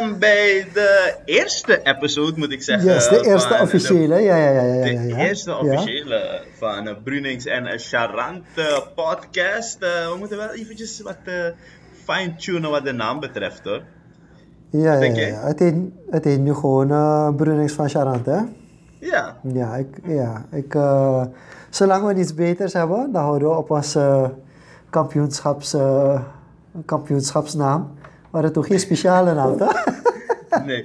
welkom bij de eerste episode, moet ik zeggen. Yes, de eerste officiële. ja, ja, ja, ja, ja, De, ja. de eerste officiële van uh, Brunings en Charante podcast. Uh, we moeten wel eventjes wat uh, fine-tunen wat de naam betreft, hoor. Ja, ja. Het, heet, het heet nu gewoon uh, Brunings van Charante, hè? Ja, Ja, ik, ja, ik, eh, zolang we iets beters hebben, dan houden we op onze kampioenschaps, eh, kampioenschapsnaam. Maar het toch geen speciale naam, toch? nee.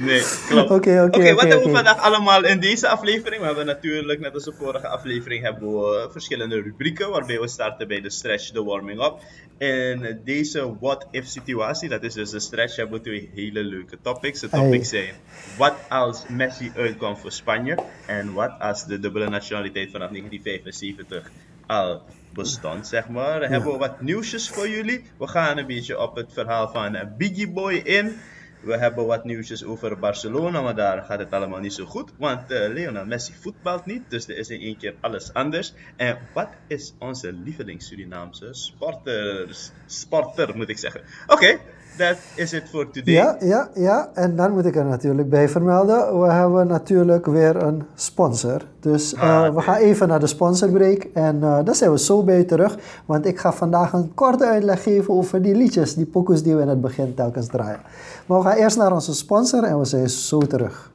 Nee, klopt. Oké, oké, Oké, wat hebben we vandaag allemaal in deze aflevering? We hebben natuurlijk, net als de vorige aflevering, hebben we verschillende rubrieken waarbij we starten bij de stretch, de warming-up. In deze what-if situatie, dat is dus de stretch, hebben we twee hele leuke topics. De topics zijn, wat als Messi uitkomt voor Spanje? En wat als de dubbele nationaliteit vanaf 1975 al bestond, zeg maar. Hebben we wat nieuwsjes voor jullie. We gaan een beetje op het verhaal van uh, Biggie Boy in. We hebben wat nieuwsjes over Barcelona, maar daar gaat het allemaal niet zo goed. Want uh, Lionel Messi voetbalt niet, dus er is in één keer alles anders. En wat is onze lievelings-Surinaamse sporter? Sporter, moet ik zeggen. Oké, that is it for today. Ja, ja, ja. En dan moet ik er natuurlijk bij vermelden, we hebben natuurlijk weer een sponsor. Dus uh, Ah, we oké. gaan even naar de sponsorbreak en uh, dan zijn we zo bij terug. Want ik ga vandaag een korte uitleg geven over die liedjes, die pokus die we in het begin telkens draaien. Maar we gaan eerst naar onze sponsor en we zijn zo terug.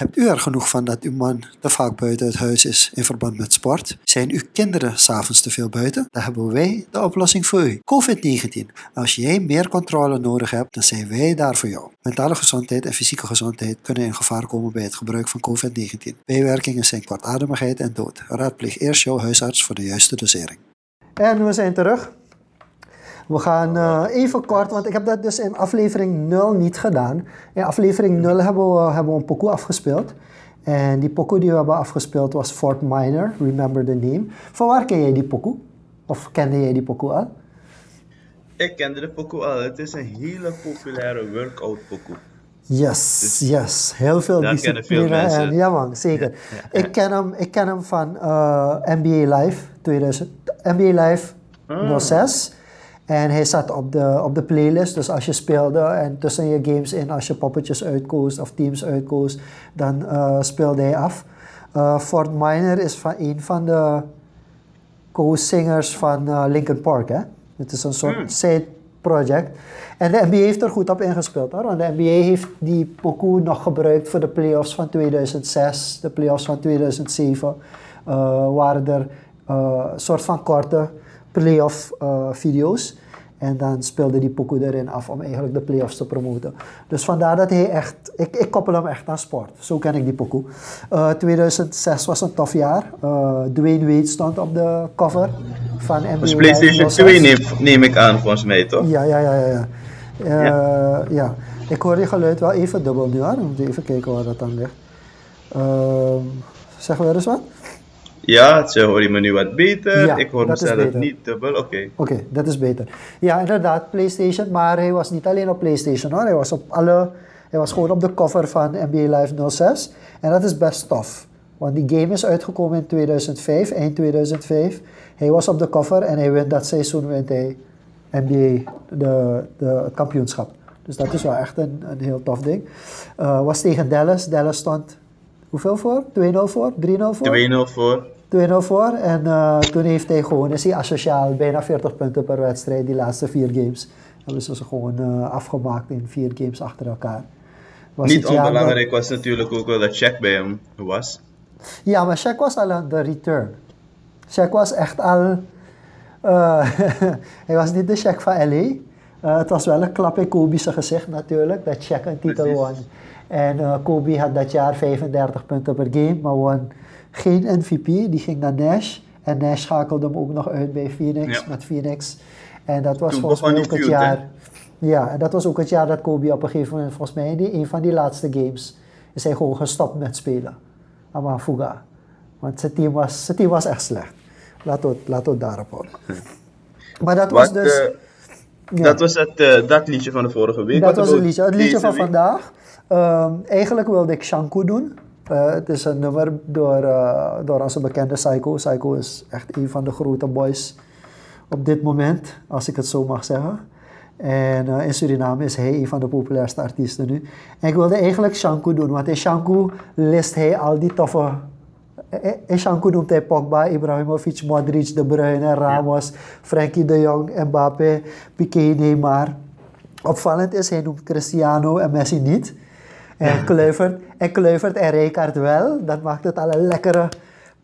Hebt u er genoeg van dat uw man te vaak buiten het huis is in verband met sport? Zijn uw kinderen s'avonds te veel buiten? Dan hebben wij de oplossing voor u. COVID-19. Als jij meer controle nodig hebt, dan zijn wij daar voor jou. Mentale gezondheid en fysieke gezondheid kunnen in gevaar komen bij het gebruik van COVID-19. Bijwerkingen zijn kortademigheid en dood. Raadpleeg eerst jouw huisarts voor de juiste dosering. En we zijn terug. We gaan uh, even kort, want ik heb dat dus in aflevering 0 niet gedaan. In aflevering 0 hebben we, hebben we een pokoe afgespeeld. En die pokoe die we hebben afgespeeld was Fort Minor, Remember the Name. Van waar ken jij die pokoe? Of kende jij die pokoe al? Ik kende de pokoe al. Het is een hele populaire workout pokoe. Yes, yes. Heel veel discipline. mensen. En, ja man, zeker. Ik, ken hem, ik ken hem van uh, NBA Live 2000. NBA Live Ah. 06. En hij zat op de, op de playlist. Dus als je speelde en tussen je games in, als je poppetjes uitkoos of teams uitkoos, dan uh, speelde hij af. Uh, Fort Minor is van een van de co-singers van uh, Linkin Park. Hè? Het is een soort Hmm. side project. En de NBA heeft er goed op ingespeeld. Hoor. Want de NBA heeft die pokoe nog gebruikt voor de playoffs van 2006, de playoffs van 2007. Uh, waren er uh, soort van korte playoff uh, video's. En dan speelde die pokoe erin af om eigenlijk de playoffs te promoten. Dus vandaar dat hij echt, ik, ik koppel hem echt aan sport. Zo ken ik die pokoe. Uh, 2006 was een tof jaar. Uh, Dwayne Wade stond op de cover van NBA. Dus PlayStation 2 neem, neem, ik aan, volgens mij, toch? Ja, ja, ja, ja. ja. Uh, ja. ja. Ik hoor die geluid wel even dubbel nu. We moeten even kijken waar dat dan ligt. Uh, zeg weer eens wat? Ja, ze hoor je me nu wat beter. Ja, ik hoor mezelf niet dubbel. Oké. Oké, okay, dat is beter. Ja, inderdaad, PlayStation. Maar hij was niet alleen op PlayStation hoor. Hij was op alle. Hij was gewoon op de cover van NBA Live 06. En dat is best tof. Want die game is uitgekomen in 2005, eind 2005. Hij was op de cover en hij wint dat seizoen wint hij NBA de, de, het kampioenschap. Dus dat is wel echt een, een heel tof ding. Uh, was tegen Dallas. Dallas stond hoeveel voor? 2-0 voor? 3-0 voor? 2-0 voor. 2-0 voor. En uh, toen heeft hij gewoon, is hij asociaal, bijna 40 punten per wedstrijd, die laatste vier games. Hebben ze ze gewoon uh, afgemaakt in vier games achter elkaar. Was Niet onbelangrijk was natuurlijk ook wel dat Shaq bij hem was. Ja, maar Shaq was al aan de return. Shaq was echt al... Uh, hij was niet de Shaq van LA. Uh, het was wel een klap in Kobe's gezicht natuurlijk, dat Shaq een titel won. En uh, Kobe had dat jaar 35 punten per game, maar won geen MVP. Die ging naar Nash. En Nash schakelde hem ook nog uit bij Phoenix, Ja. met Phoenix. En dat was Toen volgens mij ook het hè? jaar... Ja, en dat was ook het jaar dat Kobe op een gegeven moment, volgens mij in die, een van die laatste games, is hij gewoon gestopt met spelen. Ama Fuga. Want zijn team was, zijn team was echt slecht. We, het- we het daarop houden. Maar dat was Wat, dus... eh, ja. Dat was het, eh, dat liedje van de vorige week. Dat was het liedje. Het liedje van week? vandaag. Ehm, eigenlijk wilde ik Shanku doen. Eh, het is een nummer door, eh, door onze bekende Psycho. Psycho is echt een van de grote boys op dit moment, als ik het zo mag zeggen. En uh, in Suriname is hij een van de populairste artiesten nu. En ik wilde eigenlijk Shanku doen, want in Shanku list hij al die toffe... In Shanku noemt hij Pogba, Ibrahimovic, Modric, De Bruyne, Ramos, Frenkie de Jong, Mbappé, Piqué, Neymar. Opvallend is, hij noemt Cristiano en Messi niet. En Kluivert, en Kluivert en Rijkaard wel. Dat maakt het al een lekkere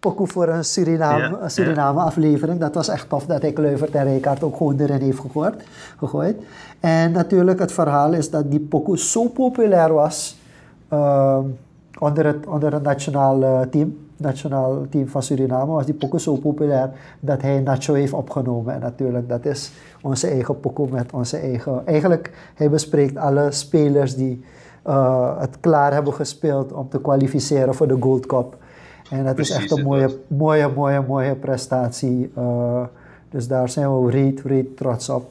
pokoe voor een Suriname, een Suriname aflevering. Dat was echt tof dat hij Kluivert en Rijkaard ook gewoon erin heeft gegooid. gegooid. En natuurlijk het verhaal is dat die pokoe zo populair was uh, onder, het, onder het nationale team. Nationaal team van Suriname was die pokoe zo populair dat hij Nacho heeft opgenomen. En natuurlijk, dat is onze eigen pokoe met onze eigen... Eigenlijk, hij bespreekt alle spelers die uh, het klaar hebben gespeeld om te kwalificeren voor de Gold Cup. En dat is echt een mooie, mooie, mooie, mooie prestatie. Uh, dus daar zijn we reet, reet trots op.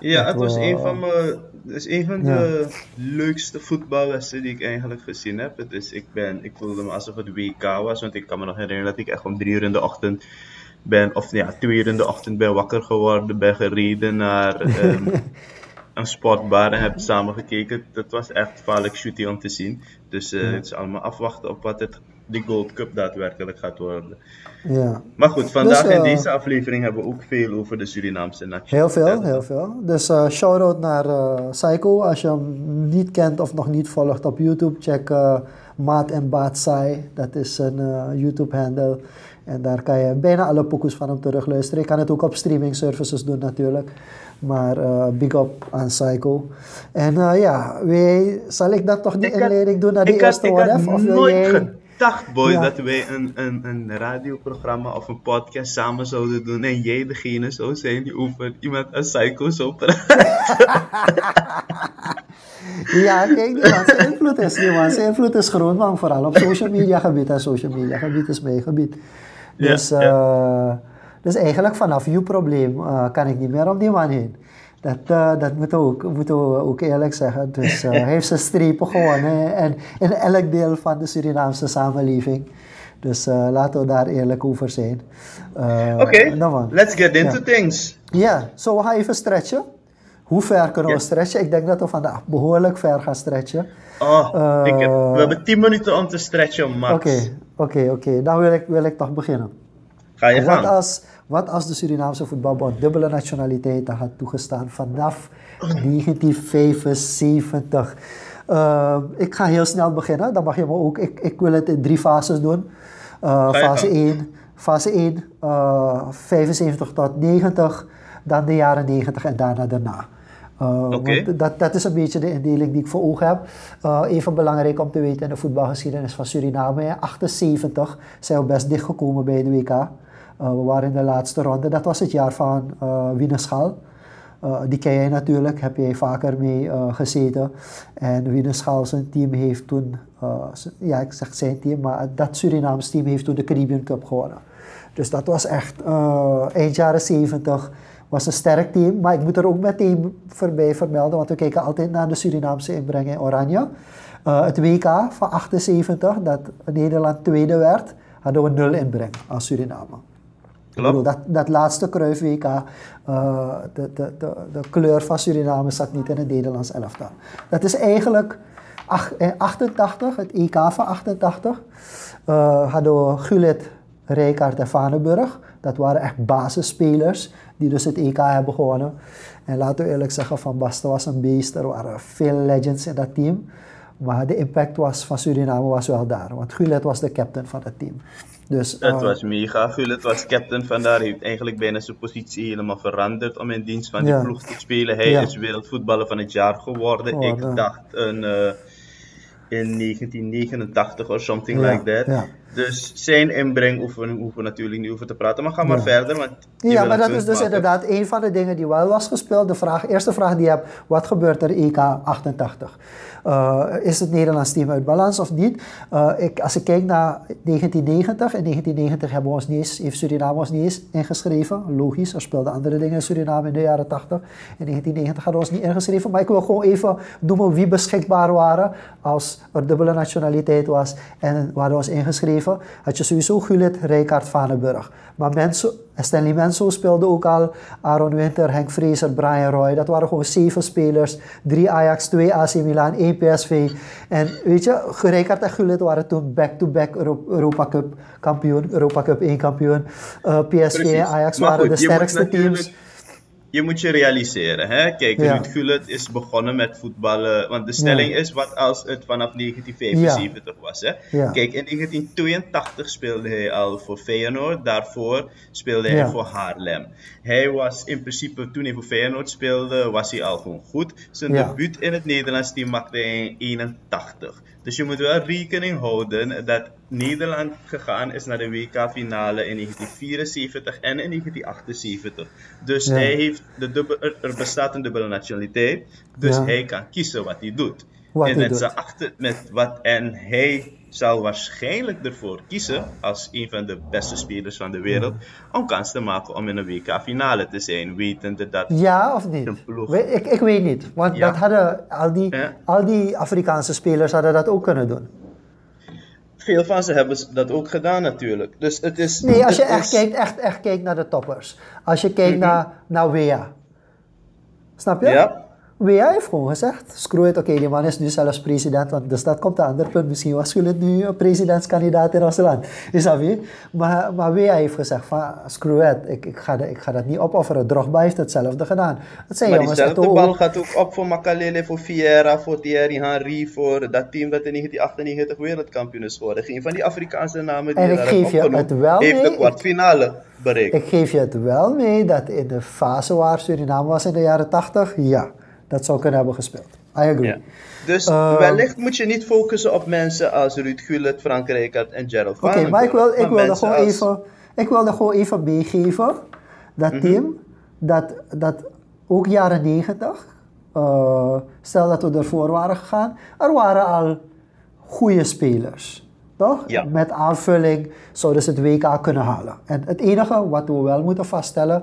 Ja, het was een van mijn het is een van de leukste voetballessen die ik eigenlijk gezien heb. Dus ik, ben, ik voelde me alsof het WK was, want ik kan me nog herinneren dat ik echt om drie uur in de ochtend ben, of ja, twee uur in de ochtend ben wakker geworden, ben gereden naar um, een sportbar en heb samen gekeken. Dat was echt vaarlijk shooting om te zien. Dus uh, het is allemaal afwachten op wat het, de Gold Cup daadwerkelijk gaat worden. Ja. Maar goed, vandaag dus, uh, in deze aflevering hebben we ook veel over de Surinaamse nationaliteit. Heel veel, heel veel. Dus uh, shout-out naar Psycho. Als je hem niet kent of nog niet volgt op YouTube, check Maat en Baat Sai. Dat is een YouTube-handle. En daar kan je bijna alle pokoes van hem terugluisteren. Je kan het ook op streaming services doen natuurlijk. Maar uh, big up aan Psycho. En uh, ja, wij, zal ik dat toch die ik inleiding doen naar die eerste What If? Of wil jij... gedacht, boy, ja. dat wij een, een, een radioprogramma of een podcast samen zouden doen en jij degene zou zijn die over iemand als Psycho praten. ja, kijk, die man, zijn invloed is, die man, zijn invloed is groot, man, vooral op social media gebied en social media gebied is mijn gebied. Dus, ja. Uh, dus eigenlijk vanaf uw probleem uh, kan ik niet meer om die man heen. Dat, uh, dat moeten, we ook, moeten we ook eerlijk zeggen. Dus uh, hij heeft zijn strepen gewonnen en in elk deel van de Surinaamse samenleving. Dus laten we daar eerlijk over zijn. Oké, okay, nou let's get into things. Ja, zo we gaan even stretchen. Hoe ver kunnen we stretchen? Ik denk dat we vandaag behoorlijk ver gaan stretchen. Oh, ik heb, we hebben 10 minuten om te stretchen, Max. Oké, okay, oké, okay, oké. Okay. Dan wil ik, wil ik toch beginnen. Ga je wat gang. Als, wat als de Surinaamse voetbalbond dubbele nationaliteiten had toegestaan vanaf 1975? Uh, ik ga heel snel beginnen, dan mag je me ook. Ik, ik wil het in drie fases doen. Uh, fase 1, fase 1 uh, 75 tot 90, dan de jaren 90 en daarna daarna. Uh, okay. dat, dat is een beetje de indeling die ik voor ogen heb. Uh, even belangrijk om te weten in de voetbalgeschiedenis van Suriname. In 78 zijn we best dichtgekomen bij de WK. Uh, we waren in de laatste ronde. Dat was het jaar van uh, Wienerschal. Uh, die ken jij natuurlijk, heb jij vaker mee gezeten. En Wienerschal zijn team heeft toen, ja ik zeg zijn team, maar dat Surinaams team heeft toen de Caribbean Cup gewonnen. Dus dat was echt eind jaren 70 was een sterk team. Maar ik moet er ook meteen voorbij vermelden, want we kijken altijd naar de Surinaamse inbreng in Oranje. Uh, het WK van 78, dat Nederland tweede werd, hadden we nul inbreng als Suriname. Bedoel, dat, dat laatste Kruif WK, uh, de, de, de, de, kleur van Suriname zat niet in het Nederlands elftal. Dat is eigenlijk ach, 88, het EK van 88, uh, hadden we Gullit, Rijkaard en Vanenburg. Dat waren echt basisspelers die dus het EK hebben gewonnen. En laten we eerlijk zeggen, Van Basten was een beest. Er waren veel legends in dat team. Maar de impact was, van Suriname was wel daar. Want Gullit was de captain van het team. Dus, het uh, was mega. Gullit was captain vandaar. Hij heeft eigenlijk bijna zijn positie helemaal veranderd om in dienst van die ja. ploeg te spelen. Hij ja. is wereldvoetballer van het jaar geworden. Oh, Ik ja. dacht een... Uh, in 1989 of something like that. Dus zijn inbreng hoeven, hoeven we natuurlijk niet over te praten, maar ga maar ja. verder. Want ja, maar dat is dus maken. inderdaad een van de dingen die wel was gespeeld. De vraag, eerste vraag die je hebt, wat gebeurt er EK 88? Uh, is het Nederlands team uit balans of niet? Uh, ik, als ik kijk naar 1990, in 1990 hebben we ons niet heeft Suriname ons niet eens ingeschreven. Logisch, er speelden andere dingen in Suriname in de jaren 80. In 1990 hadden we ons niet ingeschreven. Maar ik wil gewoon even noemen wie beschikbaar waren als er dubbele nationaliteit was en we hadden ons ingeschreven had je sowieso Gullit, Rijkaard, Vanenburg. Maar Stanley Menso speelde ook al, Aaron Winter, Henk Fraser, Brian Roy. Dat waren gewoon zeven spelers. Drie Ajax, twee AC Milan, één PSV. En weet je, Rijkaard en Gullit waren toen back-to-back Europa Cup kampioen, Europa Cup 1 kampioen. Uh, PSV en Ajax waren de sterkste teams je moet je realiseren. Hè? Kijk, ja. Ruud Gullit is begonnen met voetballen. Want de stelling is wat als het vanaf 1975 was. Hè? Kijk, in 1982 speelde hij al voor Feyenoord. Daarvoor speelde hij voor Haarlem. Hij was in principe, toen hij voor Feyenoord speelde, was hij al gewoon goed. Zijn debuut in het Nederlands team maakte hij in 81. Dus je moet wel rekening houden dat Nederland gegaan is naar de WK-finale in 1974 en in 1978. Dus hij heeft de er bestaat een dubbele nationaliteit, dus hij kan kiezen wat hij doet. Wat en, met doet. Achter, met wat, en hij zal waarschijnlijk ervoor kiezen, als een van de beste spelers van de wereld, om kans te maken om in een WK-finale te zijn, wetende dat... Ja of niet? Ik, ik weet niet, want dat hadden al die, al die Afrikaanse spelers hadden dat ook kunnen doen. Veel van ze hebben dat ook gedaan natuurlijk. Dus het is... Nee, als je echt, kijkt, echt, echt kijkt naar de toppers. Als je kijkt mhm. naar, naar Wea. Snap je? Ja. WA heeft gewoon gezegd, screw it, oké, die man is nu zelfs president, want dus dat komt een ander punt. Misschien was het nu een presidentskandidaat in ons land. Is dat weer? Maar, maar WA heeft gezegd van, screw it, ik, ik, ga, ik ga dat niet opofferen. Drogba heeft hetzelfde gedaan. Het zijn maar jongens diezelfde bal gaat ook op voor Makalele, voor Vieira, voor Thierry Henry, voor dat team dat in 1998 wereldkampioen is geworden. Geen van die Afrikaanse namen die en ik geef je het wel heeft mee, de kwartfinale bereikt. Ik geef je het wel mee dat in de fase waar Suriname was in de jaren 80, ja dat zou kunnen hebben gespeeld. I agree. Dus uh, wellicht moet je niet focussen op mensen als Ruud Gullit, Frank Rijkaard en Gerald Oké, okay, maar ik wil, ik wilde gewoon als... even, ik wilde gewoon even meegeven dat mm team, dat, dat ook jaren 90, uh, stel dat we ervoor waren gegaan, er waren al goede spelers. Toch? Ja. Met aanvulling zouden ze het WK kunnen halen. En het enige wat we wel moeten vaststellen,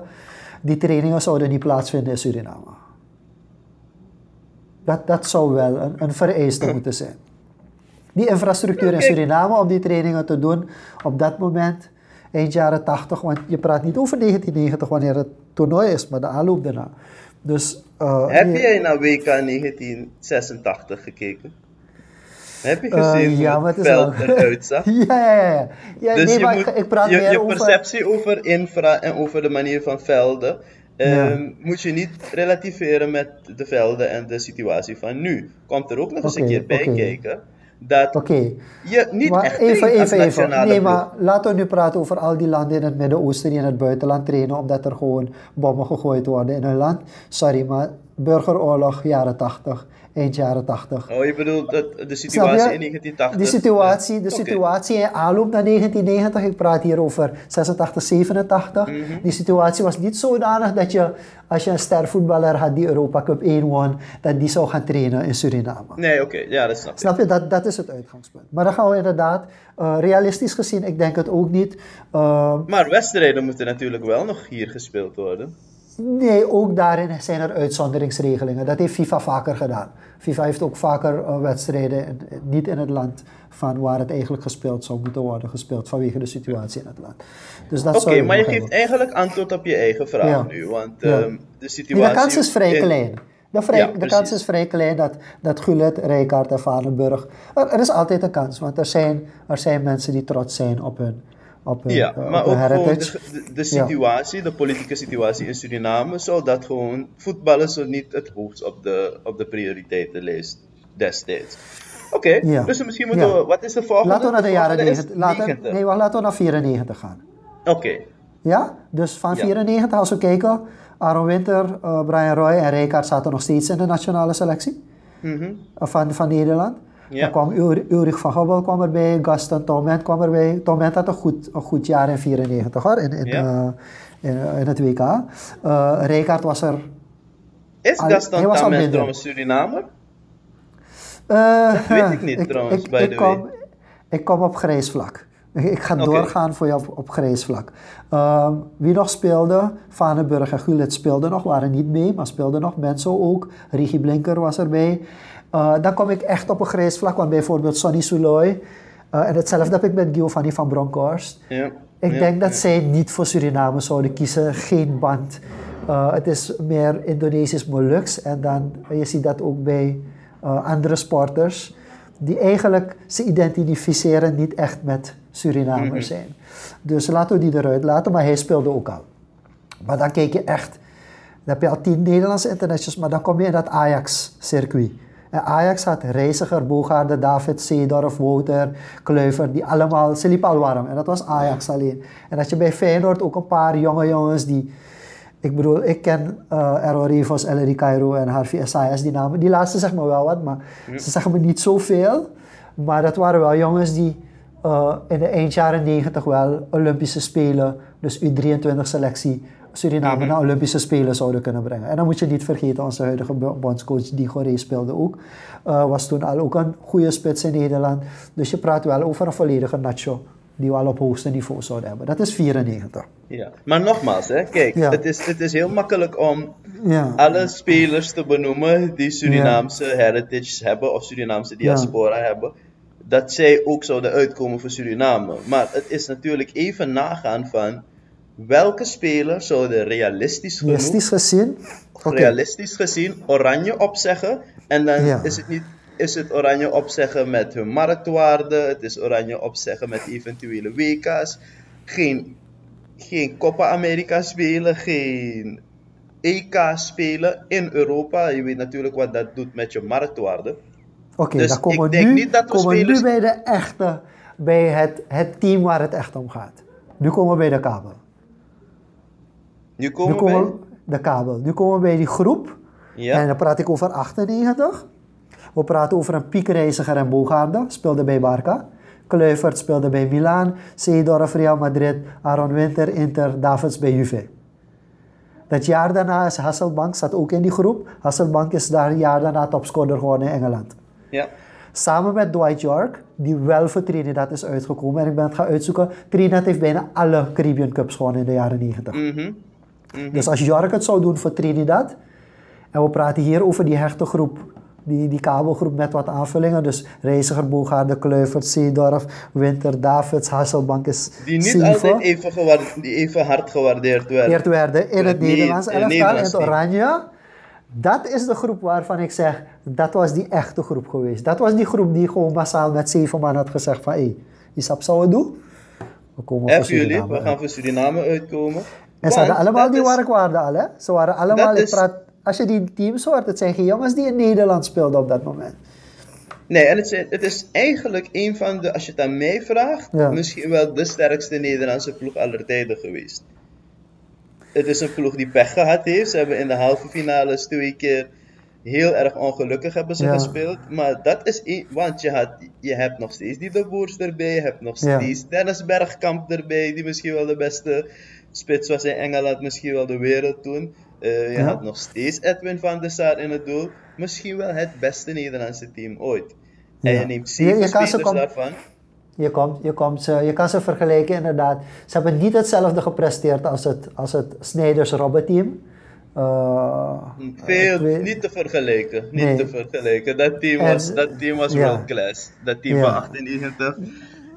die trainingen zouden niet plaatsvinden in Suriname. Dat, dat zou wel een, een vereiste moeten zijn. Die infrastructuur in Suriname om die trainingen te doen op dat moment, eind jaren 80, want je praat niet over 1990 wanneer het toernooi is, maar de aanloop daarna. Dus, uh, Heb jij naar WK 1986 gekeken? Heb je gezien uh, ja, hoe het, veld eruit zag? ja, ja, ja. ja dus nee, je maar moet, ik, praat je, meer je perceptie over infra en over de manier van velden Um, moet je niet relativeren met de velden en de situatie van nu. Komt er ook nog eens een keer bij kijken dat okay. je niet maar echt even, even, even. Nee, maar laten we nu praten over al die landen in het Midden-Oosten die in het buitenland trainen omdat er gewoon bommen gegooid worden in hun land. Sorry, maar burgeroorlog, jaren 80 eind jaren 80. Oh, je bedoelt dat, de situatie in 1980? De situatie, de situatie in aanloop naar 1990, ik praat hier over 86, 87. Mhm. Die situatie was niet zodanig dat je, als je een stervoetballer had die Europa Cup 1 won, dat die zou gaan trainen in Suriname. Nee, oké, ja, dat snap ik. Snap je, dat, dat is het uitgangspunt. Maar dan gaan we inderdaad, uh, realistisch gezien, ik denk het ook niet. Uh, maar wedstrijden moeten natuurlijk wel nog hier gespeeld worden. Nee, ook daarin zijn er uitzonderingsregelingen. Dat heeft FIFA vaker gedaan. FIFA heeft ook vaker uh, wedstrijden niet in het land van waar het eigenlijk gespeeld zou moeten worden gespeeld vanwege de situatie in het land. Dus Oké, maar je geeft eigenlijk antwoord op je eigen vraag nu, want ja. um, de situatie... de kans is vrij klein. De, vrij, de kans is vrij klein dat, dat Gullit, Rijkaard en Valenburg... Er, er, is altijd een kans, want er zijn, er zijn mensen die trots zijn op hun op ja, maar ook gewoon de, de, situatie, de politieke situatie in Suriname, zou dat gewoon voetballen zo niet het hoogst op de, op de prioriteitenlijst destijds. Oké, dus misschien moeten we, wat is de volgende? Laten we naar de, jaren 90. Laten, nee, laten we naar 94 gaan. Oké. Ja, dus van 94 als we kijken, Aaron Winter, uh, Brian Roy en Rijkaard zaten nog steeds in de nationale selectie mm -hmm. van, van Nederland. Ja. Dan kwam Ulrich van Gobbel kwam erbij, Gaston Toment kwam erbij. Toment had een goed, een goed jaar in 94 hoor, in, in, ja. uh, in, in, het WK. Uh, Rijkaard was er... Is Gaston Toment trouwens Surinamer? Uh, dat weet ik niet ik, trouwens, ik, bij ik, de kom, ik kom op grijs vlak. Ik ga okay. doorgaan voor je op, op grijs vlak. Uh, wie nog speelde, Vanenburg en Gullit speelden nog, waren niet mee, maar speelden nog. Mensen ook. Rigi Blinker was erbij. Uh, dan kom ik echt op een grijs vlak, want bijvoorbeeld Sonny Suloy, Uh, en hetzelfde heb ik met Giovanni van Bronckhorst. Ja. Ik Ja, denk dat ja. zij niet voor Suriname zouden kiezen, geen band. Uh, het is meer Indonesisch Molux en dan, je ziet dat ook bij andere sporters, die eigenlijk ze identificeren niet echt met Surinamers Mhm. zijn. Dus laten we die eruit laten, maar hij speelde ook al. Maar dan kijk je echt, dan heb je al tien Nederlandse internationals, maar dan kom je in dat Ajax-circuit. En Ajax had Reiziger, Bogaarde, David, Seedorf, Wouter, Kluivert, die allemaal, ze liepen al warm. En dat was Ajax alleen. En dat je bij Feyenoord ook een paar jonge jongens die, ik bedoel, ik ken uh, Errol Rivos, Ellery Cairo en Harvey Esaias, die namen. Die laatste zeggen me wel wat, maar ze zeggen me niet zoveel. Maar dat waren wel jongens die uh, in de eind jaren 90 wel Olympische Spelen, dus U23 selectie, Suriname Mhm. naar Olympische Spelen zouden kunnen brengen. En dan moet je niet vergeten, onze huidige bo- bondscoach Digore speelde ook. Uh, was toen al ook een goede spits in Nederland. Dus je praat wel over een volledige nacho die we al op hoogste niveau zouden hebben. Dat is 94. Ja. Maar nogmaals, hè, kijk, Ja. het, is, het is heel makkelijk om Ja. alle spelers te benoemen die Surinaamse heritage hebben of Surinaamse diaspora hebben, dat zij ook zouden uitkomen voor Suriname. Maar het is natuurlijk even nagaan van welke speler zouden realistisch genoeg, Realistisch gezien? Realistisch gezien, oranje opzeggen. En dan Ja. is het niet is het oranje opzeggen met hun marktwaarde, het is oranje opzeggen met eventuele WK's, geen, geen Copa America spelen, geen EK spelen in Europa. Je weet natuurlijk wat dat doet met je marktwaarde. Oké, Dus dan komen ik we denk nu, niet dat we komen we nu bij de echte, bij het, het team waar het echt om gaat. Nu komen we bij de kabel. Nu Nu komen we we, de kabel. Nu komen we bij die groep. Ja. En dan praat ik over 98. We praten over een piekreiziger en Bogaarde, speelde bij Barca. Kluivert speelde bij Milaan. Seedorf, Real Madrid. Aaron Winter, Inter. Davids bij Juve. Dat jaar daarna is Hasselbank, zat ook in die groep. Hasselbank is daar een jaar daarna topscorer geworden in Engeland. Ja. Samen met Dwight York, die wel voor Trinidad is uitgekomen. En ik ben het gaan uitzoeken. Trinidad heeft bijna alle Caribbean Cups gewonnen in de jaren 90. Mhm. Dus als York het zou doen voor Trinidad, en we praten hier over die hechte groep, die, die kabelgroep met wat aanvullingen, dus Reiziger, Bogaarde, Kluivert, Seedorf, Winter, Davids, Hasselbank is Die niet altijd even, die even hard gewaardeerd werden. Werden in het Nederlands elftal, in het oranje. Dat is de groep waarvan ik zeg, dat was die echte groep geweest. Dat was die groep die gewoon massaal met zeven man had gezegd van, hé, hey, Isap zou het doen? We komen jullie, we gaan voor Suriname uitkomen. En ze hadden allemaal die marktwaarde al, hè? Ze waren allemaal, ik praat, als je die teams hoort, het zijn geen jongens die in Nederland speelden op dat moment. Nee, en het is, het is eigenlijk een van de, als je het aan mij vraagt, Ja. misschien wel de sterkste Nederlandse ploeg aller tijden geweest. Het is een ploeg die pech gehad heeft. Ze hebben in de halve finales twee keer heel erg ongelukkig hebben ze Ja. gespeeld. Maar dat is, een- want je, had, je hebt nog steeds die de Boers erbij, je hebt nog Ja. steeds Dennis Bergkamp erbij, die misschien wel de beste spits was in Engeland, misschien wel de wereld toen. Eh, je Ja. had nog steeds Edwin van der Sar in het doel. Misschien wel het beste Nederlandse team ooit. En Ja. je neemt zeven je spelers kom- daarvan. Je, komt, je, komt ze, je kan ze vergelijken inderdaad. Ze hebben niet hetzelfde gepresteerd als het, als het Snijders-Robben team. Eh, Veel, ik weet- niet te vergelijken. Niet Nee. te vergelijken. Dat team En- was, dat team was ja. world class. Dat team van 98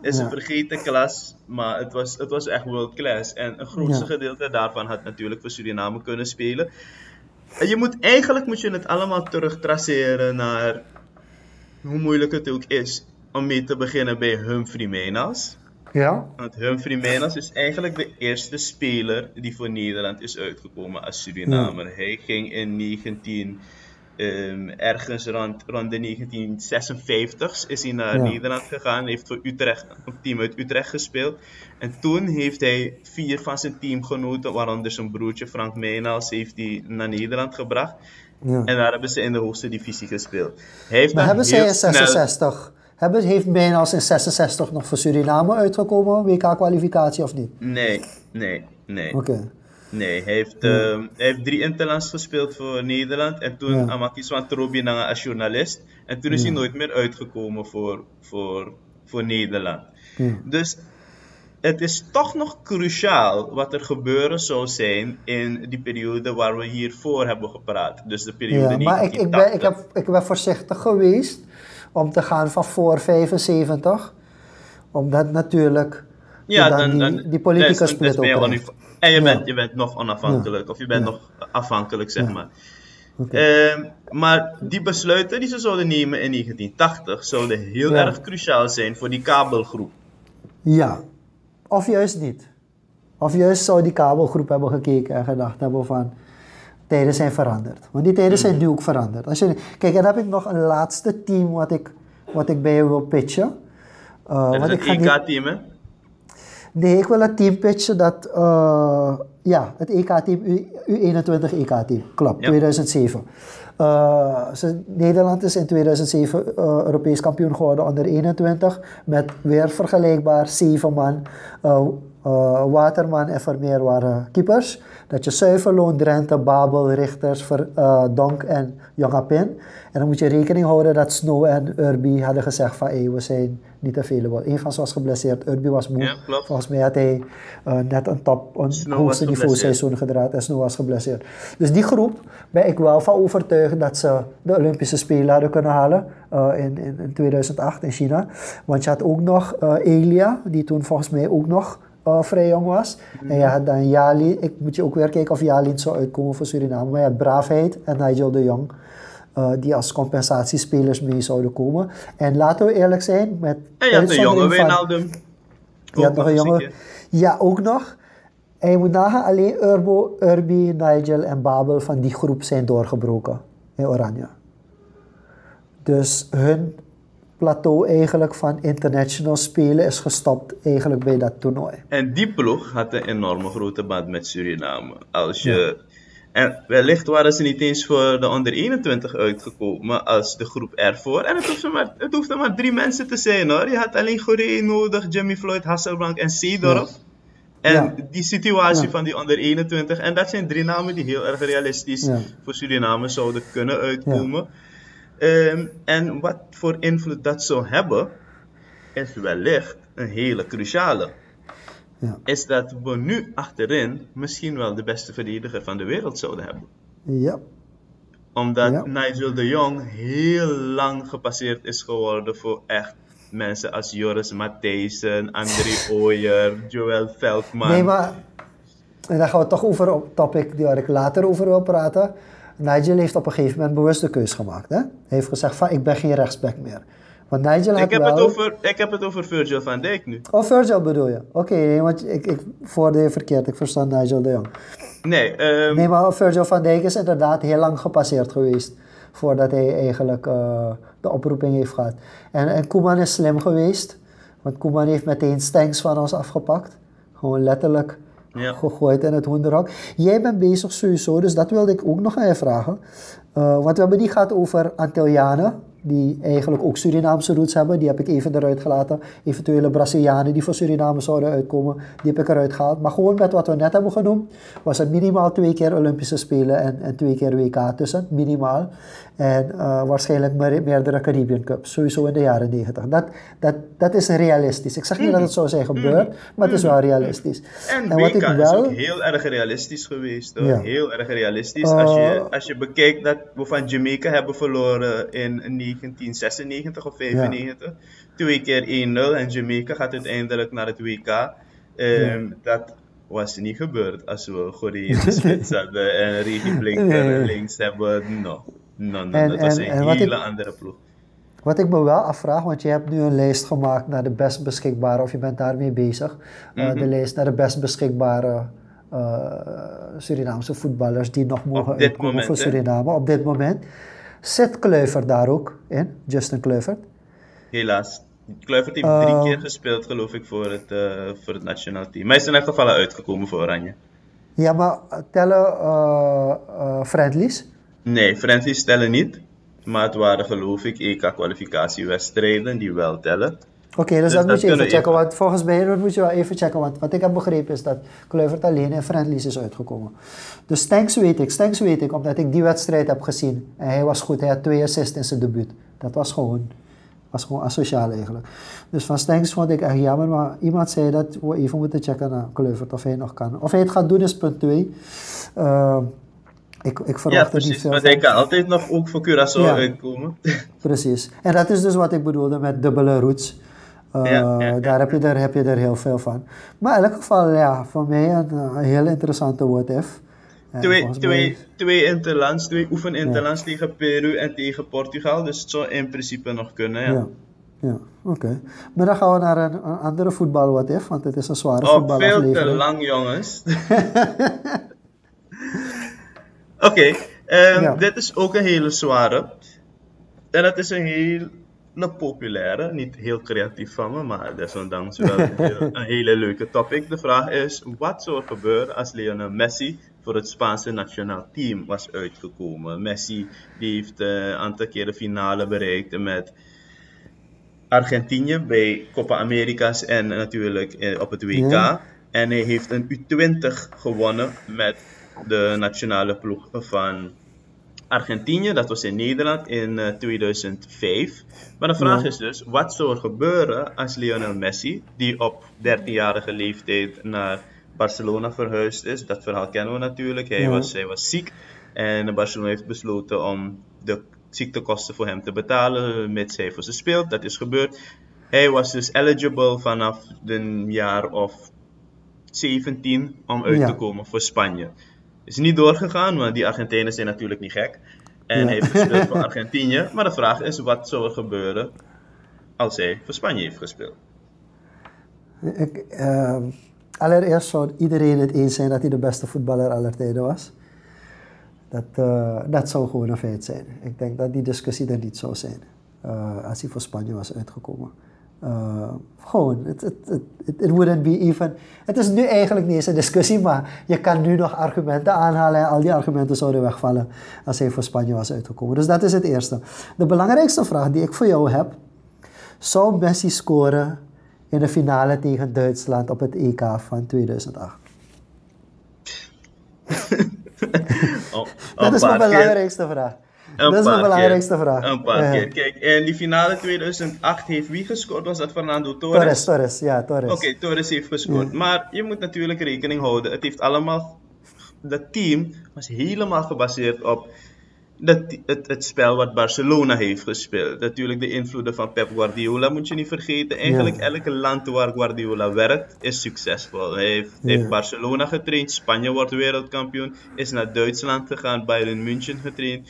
is Ja. een vergeten klas, maar het was, het was echt world class. En een grootste Ja. gedeelte daarvan had natuurlijk voor Suriname kunnen spelen. En je moet, eigenlijk moet je het allemaal terug traceren naar hoe moeilijk het ook is om mee te beginnen bij Humphrey Menas. ja? Want Humphrey Menas is eigenlijk de eerste speler die voor Nederland is uitgekomen als Surinamer. Hij ging in 19, ehm, ergens rond, rond de 1956 is hij naar Ja. Nederland gegaan. heeft voor Utrecht, een team uit Utrecht gespeeld. En toen heeft hij vier van zijn teamgenoten, waaronder zijn broertje Frank Menas, heeft hij naar Nederland gebracht. ja. En daar hebben ze in de hoogste divisie gespeeld. Hij heeft Maar hebben zij in snel- 66, hebben, heeft Mijnals in 66 nog voor Suriname uitgekomen, WK-kwalificatie of niet? Nee, nee, nee. Oké. Nee, hij heeft, ehm, hij heeft drie interlands gespeeld voor Nederland. En toen Ja. Amakis van Trobi als journalist. En toen is hij nooit meer uitgekomen voor, voor, voor Nederland. Dus het is toch nog cruciaal wat er gebeuren zou zijn in die periode waar we hiervoor hebben gepraat. Dus de periode Ja, maar ik, ik, ben, ik, 1980. heb, ik ben voorzichtig geweest om te gaan van voor 75. Omdat natuurlijk Ja, dan, dan, die, die politieke split ook krijgt. En je bent, je bent nog onafhankelijk, of je bent nog afhankelijk, zeg maar. Oké. Ehm, maar die besluiten die ze zouden nemen in 1980 zouden heel erg cruciaal zijn voor die kabelgroep. Ja, of juist niet. Of juist zou die kabelgroep hebben gekeken en gedacht hebben van... Tijden zijn veranderd. Want die tijden zijn nu ook veranderd. Als je, kijk, en dan heb ik nog een laatste team wat ik, wat ik bij je wil pitchen. Uh, Dat is ik het niet- EK-team, hè? Nee, ik wil het team pitchen dat... eh, ja, het EK-team, U, U21 EK-team. Klopt, Ja. 2007. Eh, ze- Nederland is in 2007 eh, Europees kampioen geworden onder 21. Met weer vergelijkbaar zeven man. Eh, Waterman en Vermeer waren keepers. Dat je Zuiverloon, Drenthe, Babel, Richters, Ver, Donk en Jongapin. En dan moet je rekening houden dat Snow en Urbi hadden gezegd van hey, we zijn niet available. Eén van ze was geblesseerd, Urbi was moe. Ja. Volgens mij had hij eh, net een top, een Snow hoogste niveau seizoen gedraaid en Snow was geblesseerd. Dus die groep ben ik wel van overtuigd dat ze de Olympische Spelen hadden kunnen halen eh, in, in, in 2008 in China. Want je had ook nog eh, Elia, die toen volgens mij ook nog vrij jong was. En je had dan Jali, ik moet je ook weer kijken of Jali het zou uitkomen voor Suriname. Maar je had Braafheid en Nigel de Jong. Eh, die als compensatiespelers mee zouden komen. En laten we eerlijk zijn, met En je had een jonge Wijnaldum. je had nog een keer. Ja, ook nog. En je moet nagaan, alleen Urbo, Urbi, Nigel en Babel van die groep zijn doorgebroken in Oranje. Dus hun plateau eigenlijk van international spelen is gestopt eigenlijk bij dat toernooi. En die ploeg had een enorme grote band met Suriname. Als je... En wellicht waren ze niet eens voor de onder 21 uitgekomen als de groep ervoor. En het hoefde maar, het hoefde maar drie mensen te zijn hoor. Je had alleen Goree nodig, Jimmy Floyd, Hasselbank en Seedorf. En Ja. die situatie Ja. van die onder 21. En dat zijn drie namen die heel erg realistisch voor Suriname zouden kunnen uitkomen. Ehm, en wat voor invloed dat zou hebben, is wellicht een hele cruciale. Ja. Is dat we nu achterin misschien wel de beste verdediger van de wereld zouden hebben. Ja, Omdat Ja. Nigel de Jong heel lang gepasseerd is geworden voor echt mensen als Joris Matthijssen, André Ooyer, Joël Veldman. nee maar, en dan gaan we toch over een topic waar ik later over wil praten. Nigel heeft op een gegeven moment bewust de keus gemaakt. Hè? Hij heeft gezegd van, ik ben geen rechtsback meer. Want Nigel had ik, heb wel... het over, ik heb het over Virgil van Dijk nu. Oh, Virgil bedoel je? Oké, want ik, ik voorde je verkeerd. Ik verstand Nigel de Jong. Nee, ehm, Nee, maar Virgil van Dijk is inderdaad heel lang gepasseerd geweest. Voordat hij eigenlijk eh, de oproeping heeft gehad. En, en Koeman is slim geweest. Want Koeman heeft meteen Stanks van ons afgepakt. Gewoon letterlijk Ja. gegooid in het hoenderhok. Jij bent bezig sowieso, dus dat wilde ik ook nog aan je vragen. Eh, want we hebben die gehad over Antillianen. Die eigenlijk ook Surinaamse roots hebben. Die heb ik even eruit gelaten. Eventuele Brazilianen die voor Suriname zouden uitkomen. Die heb ik eruit gehaald. Maar gewoon met wat we net hebben genoemd. Was er minimaal twee keer Olympische Spelen en, en twee keer WK tussen. Minimaal. En eh, waarschijnlijk meer- meerdere Caribbean Cups. Sowieso in de jaren 90. Dat, dat, dat is realistisch. Ik zeg niet dat het zo zijn gebeurd. Maar het is wel realistisch. En, En wat ik is wel- ook heel erg realistisch geweest. Hoor. Ja. Heel erg realistisch. als, je, Eh, als je bekijkt dat we van Jamaica hebben verloren in 1996 of 95. Twee keer 1-0 en Jamaica gaat uiteindelijk naar het WK. Ehm, Dat was niet gebeurd als we Goree in de spits hadden en Regie Blinker links hebben. No, no, no. En- dat was en- een en hele ik- andere ploeg. Wat ik me wel afvraag, want je hebt nu een lijst gemaakt naar de best beschikbare, of je bent daarmee bezig. Uh, Mhm. De lijst naar de best beschikbare uh, Surinaamse voetballers die nog mogen uitkomen moment, voor hè? Suriname op dit moment. Zit Kluivert daar ook in? Justin Kluivert? Helaas. Kluivert heeft Eh. drie keer gespeeld, geloof ik, voor het, eh, voor het nationaal team. Maar hij is in elk geval al uitgekomen voor Oranje. Ja, maar tellen uh, friendlies? Nee, friendlies tellen niet. Maar het waren, geloof ik, EK-kwalificatiewedstrijden die wel tellen. Oké, dus, Dus dat moet je even checken. Want volgens mij dat moet je wel even checken. Want wat ik heb begrepen is dat Kluivert alleen in friendlies is uitgekomen. Dus Stanks weet ik. Stanks weet ik omdat ik die wedstrijd heb gezien. En hij was goed. Hij had twee assists in zijn debuut. Dat was gewoon, was gewoon asociaal eigenlijk. Dus van Stanks vond ik echt jammer. Maar iemand zei dat we even moeten checken naar Kluivert of hij nog kan. Of hij het gaat doen is punt 2. Ik, ik verwacht Ja, niet precies. veel Want hij kan altijd nog ook voor Curaçao Ja. uitkomen. Precies. En dat is dus wat ik bedoelde met dubbele roots. Uh, Ja. Daar heb je, er, heb je er heel veel van. Maar in elk geval, ja, voor mij een, een heel interessante what if. En Twee, volgens twee, mij- twee interlands, twee oefeninterlands tegen Peru en tegen Portugal. Dus het zou in principe nog kunnen, ja. Ja, oké. Maar dan gaan we naar een, een andere voetbal what if, want het is een zware Oh, veel te voetbalaflevering. lang, jongens. Oké, ehm, Ja. dit is ook een hele zware. En dat is een hele populaire, niet heel creatief van me, maar desondanks wel een, heel- een hele leuke topic. De vraag is, wat zou er gebeuren als Lionel Messi voor het Spaanse nationaal team was uitgekomen? Messi die heeft eh, een aantal keer de finale bereikt met Argentinië bij Copa Americas en natuurlijk eh, op het WK. Ja. En hij heeft een U20 gewonnen met de nationale ploeg van Argentinië. Dat was in Nederland in eh, 2005. Maar de vraag Ja. is dus, wat zou er gebeuren als Lionel Messi, die op 13-jarige leeftijd naar Barcelona verhuisd is. Dat verhaal kennen we natuurlijk. Hij, Ja. was, hij was ziek en Barcelona heeft besloten om de ziektekosten voor hem te betalen, mits hij voor ze speelt. Dat is gebeurd. Hij was dus eligible vanaf een jaar of 17 om uit Ja. te komen voor Spanje. Is niet doorgegaan, want die Argentijnen zijn natuurlijk niet gek. En Ja. heeft gespeeld voor Argentinië. Maar de vraag is, wat zou er gebeuren als hij voor Spanje heeft gespeeld? Ik, ehm, allereerst zou iedereen het eens zijn dat hij de beste voetballer aller tijden was. Dat, eh, dat zou gewoon een feit zijn. Ik denk dat die discussie er niet zou zijn eh, als hij voor Spanje was uitgekomen. Eh, gewoon, het it, it, it, it wouldn't be even. Het is nu eigenlijk niet eens een discussie, maar je kan nu nog argumenten aanhalen en al die argumenten zouden wegvallen als hij voor Spanje was uitgekomen. Dus dat is het eerste. De belangrijkste vraag die ik voor jou heb, zou Messi scoren in de finale tegen Duitsland op het EK van 2008? Oh, Dat is paar mijn belangrijkste vraag. Dat is mijn paar belangrijkste keer. vraag. Een paar Ja. keer. Kijk, in die finale 2008 heeft wie gescoord? Was dat Fernando Torres? Torres, Torres, ja, Torres. Oké, Torres heeft gescoord. Maar je moet natuurlijk rekening houden. Het heeft allemaal. Dat team was helemaal gebaseerd op dat, het, het spel wat Barcelona heeft gespeeld. Natuurlijk de invloeden van Pep Guardiola moet je niet vergeten. Eigenlijk Ja. elke land waar Guardiola werkt is succesvol. Hij heeft, Ja. heeft Barcelona getraind, Spanje wordt wereldkampioen, is naar Duitsland gegaan, Bayern München getraind.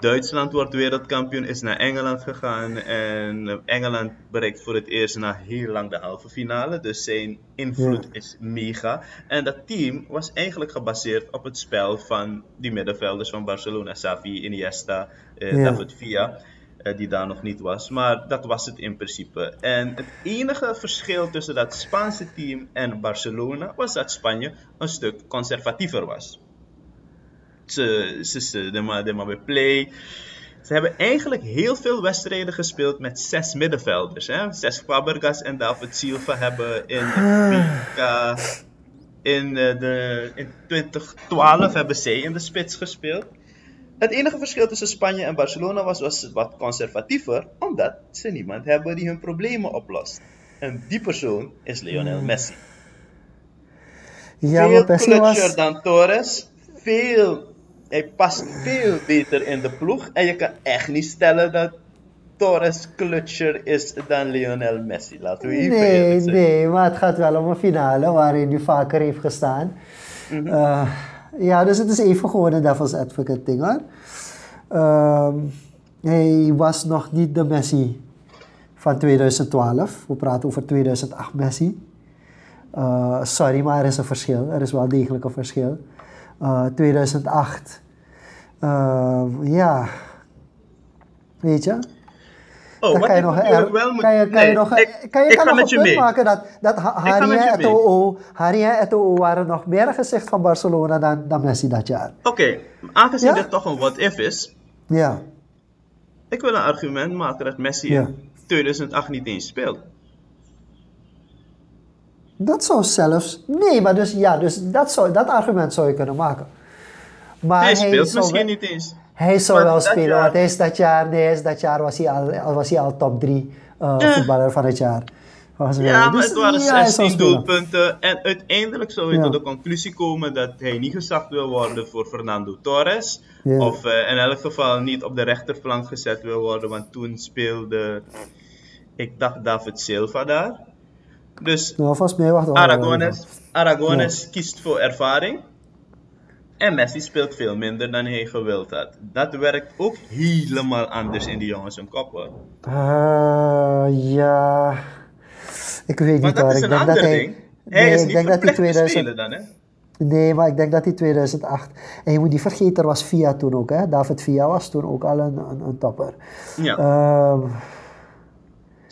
Duitsland wordt wereldkampioen, is naar Engeland gegaan en Engeland bereikt voor het eerst na heel lang de halve finale. Dus zijn invloed Ja. is mega. En dat team was eigenlijk gebaseerd op het spel van die middenvelders van Barcelona, Xavi, Iniesta, eh, Ja. David Villa, eh, die daar nog niet was. Maar dat was het in principe. En het enige verschil tussen dat Spaanse team en Barcelona was dat Spanje een stuk conservatiever was ze, ze, ze de, maar, de maar bij play. Ze hebben eigenlijk heel veel wedstrijden gespeeld met zes middenvelders. Hè? Zes Fabregas en David Silva hebben in WK in, eh, de, in 2012 hebben zij in de spits gespeeld. Het enige verschil tussen Spanje en Barcelona was, was wat conservatiever, omdat ze niemand hebben die hun problemen oplost. En die persoon is Lionel Messi Ja, veel Messi was... dan Torres. Veel, hij past veel beter in de ploeg. En je kan echt niet stellen dat Torres clutcher is dan Lionel Messi. Laten we even Nee, zijn. nee, maar het gaat wel om een finale waarin hij vaker heeft gestaan. Mhm. Eh, ja, dus het is even gewoon een devil's advocate ding hoor. Ehm, hij was nog niet de Messi van 2012. We praten over 2008 Messi. Eh, sorry, maar er is een verschil. Er is wel degelijk een verschil. Eh, 2008. ehm, ja. Weet je? Oh, Dan kan je ik nog, er- wel moet... kan je, kan nee, je nog, ik, kan je, ik kan nog met een je punt mee. maken dat, dat Ha- ga Harry met je en mee. Eto'o, en Eto'o waren nog meer gezicht van Barcelona dan, dan Messi dat jaar. Oké, aangezien Ja? dit toch een what-if is, Ja, ik wil een argument maken dat Messi Ja. in 2008 niet eens speelt. Dat zou zelfs... Nee, maar dus ja, dus dat, zou, dat argument zou je kunnen maken. Maar Hij speelt zou misschien niet eens. Hij zou Maar wel spelen, jaar- want hij is dat jaar, nee, is dat jaar was hij al, was hij al top 3 voetballer van het jaar. Mij. Ja, maar Dus het waren ja, hij zou 16 spelen. doelpunten. En uiteindelijk zou je Ja. tot de conclusie komen dat hij niet gezakt wil worden voor Fernando Torres. Of eh, in elk geval niet op de rechterflank gezet wil worden, want toen speelde Ik dacht David Silva daar. Dus Nou, volgens mij wacht Aragones, Aragones kiest voor ervaring. En Messi speelt veel minder dan hij gewild had. Dat werkt ook helemaal anders in die jongens hun kop hoor. Uh, ja. Ik weet niet is Ik een denk dat hij. ding. Hij Nee, is ik niet denk dat hij verplicht te 2000. spelen dan hè. Nee, maar ik denk dat hij 2008. En je moet niet vergeten, er was Via toen ook. Hè? David Via was toen ook al een, een, een topper. Ja. Ehm,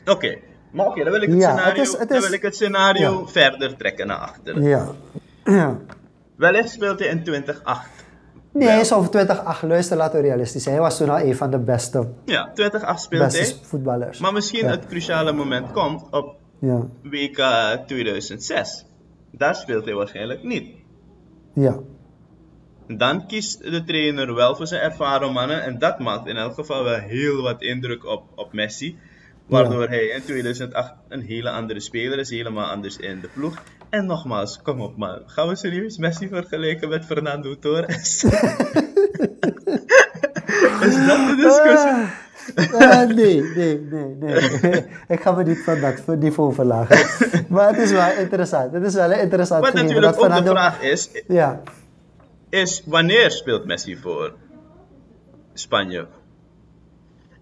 Oké. Maar oké, dan wil ik het Ja, scenario, het is- het dan is- wil ik het scenario Ja. verder trekken naar achteren. ja. ja. Wellicht speelt hij in 2008. Nee, Wel. zo over 2008. Luister, laten we realistisch zijn. Hij was toen al een van de beste, Ja, 2008 speelt hij. voetballers. Maar misschien het cruciale moment komt op Ja, WK 2006. Daar speelt hij waarschijnlijk niet. ja. Dan kiest de trainer wel voor zijn ervaren mannen. En dat maakt in elk geval wel heel wat indruk op, op Messi. Waardoor hij in 2008 een hele andere speler is, helemaal anders in de ploeg. En nogmaals, kom op man. Gaan we serieus Messi vergelijken met Fernando Torres? is dat de discussie? Ah, ah, nee, nee, nee, nee. ik ga me niet van dat niveau verlagen. maar het is wel interessant. Het is wel een interessant Wat natuurlijk dat ook de Fernando- vraag is, Ja, is wanneer speelt Messi voor Spanje?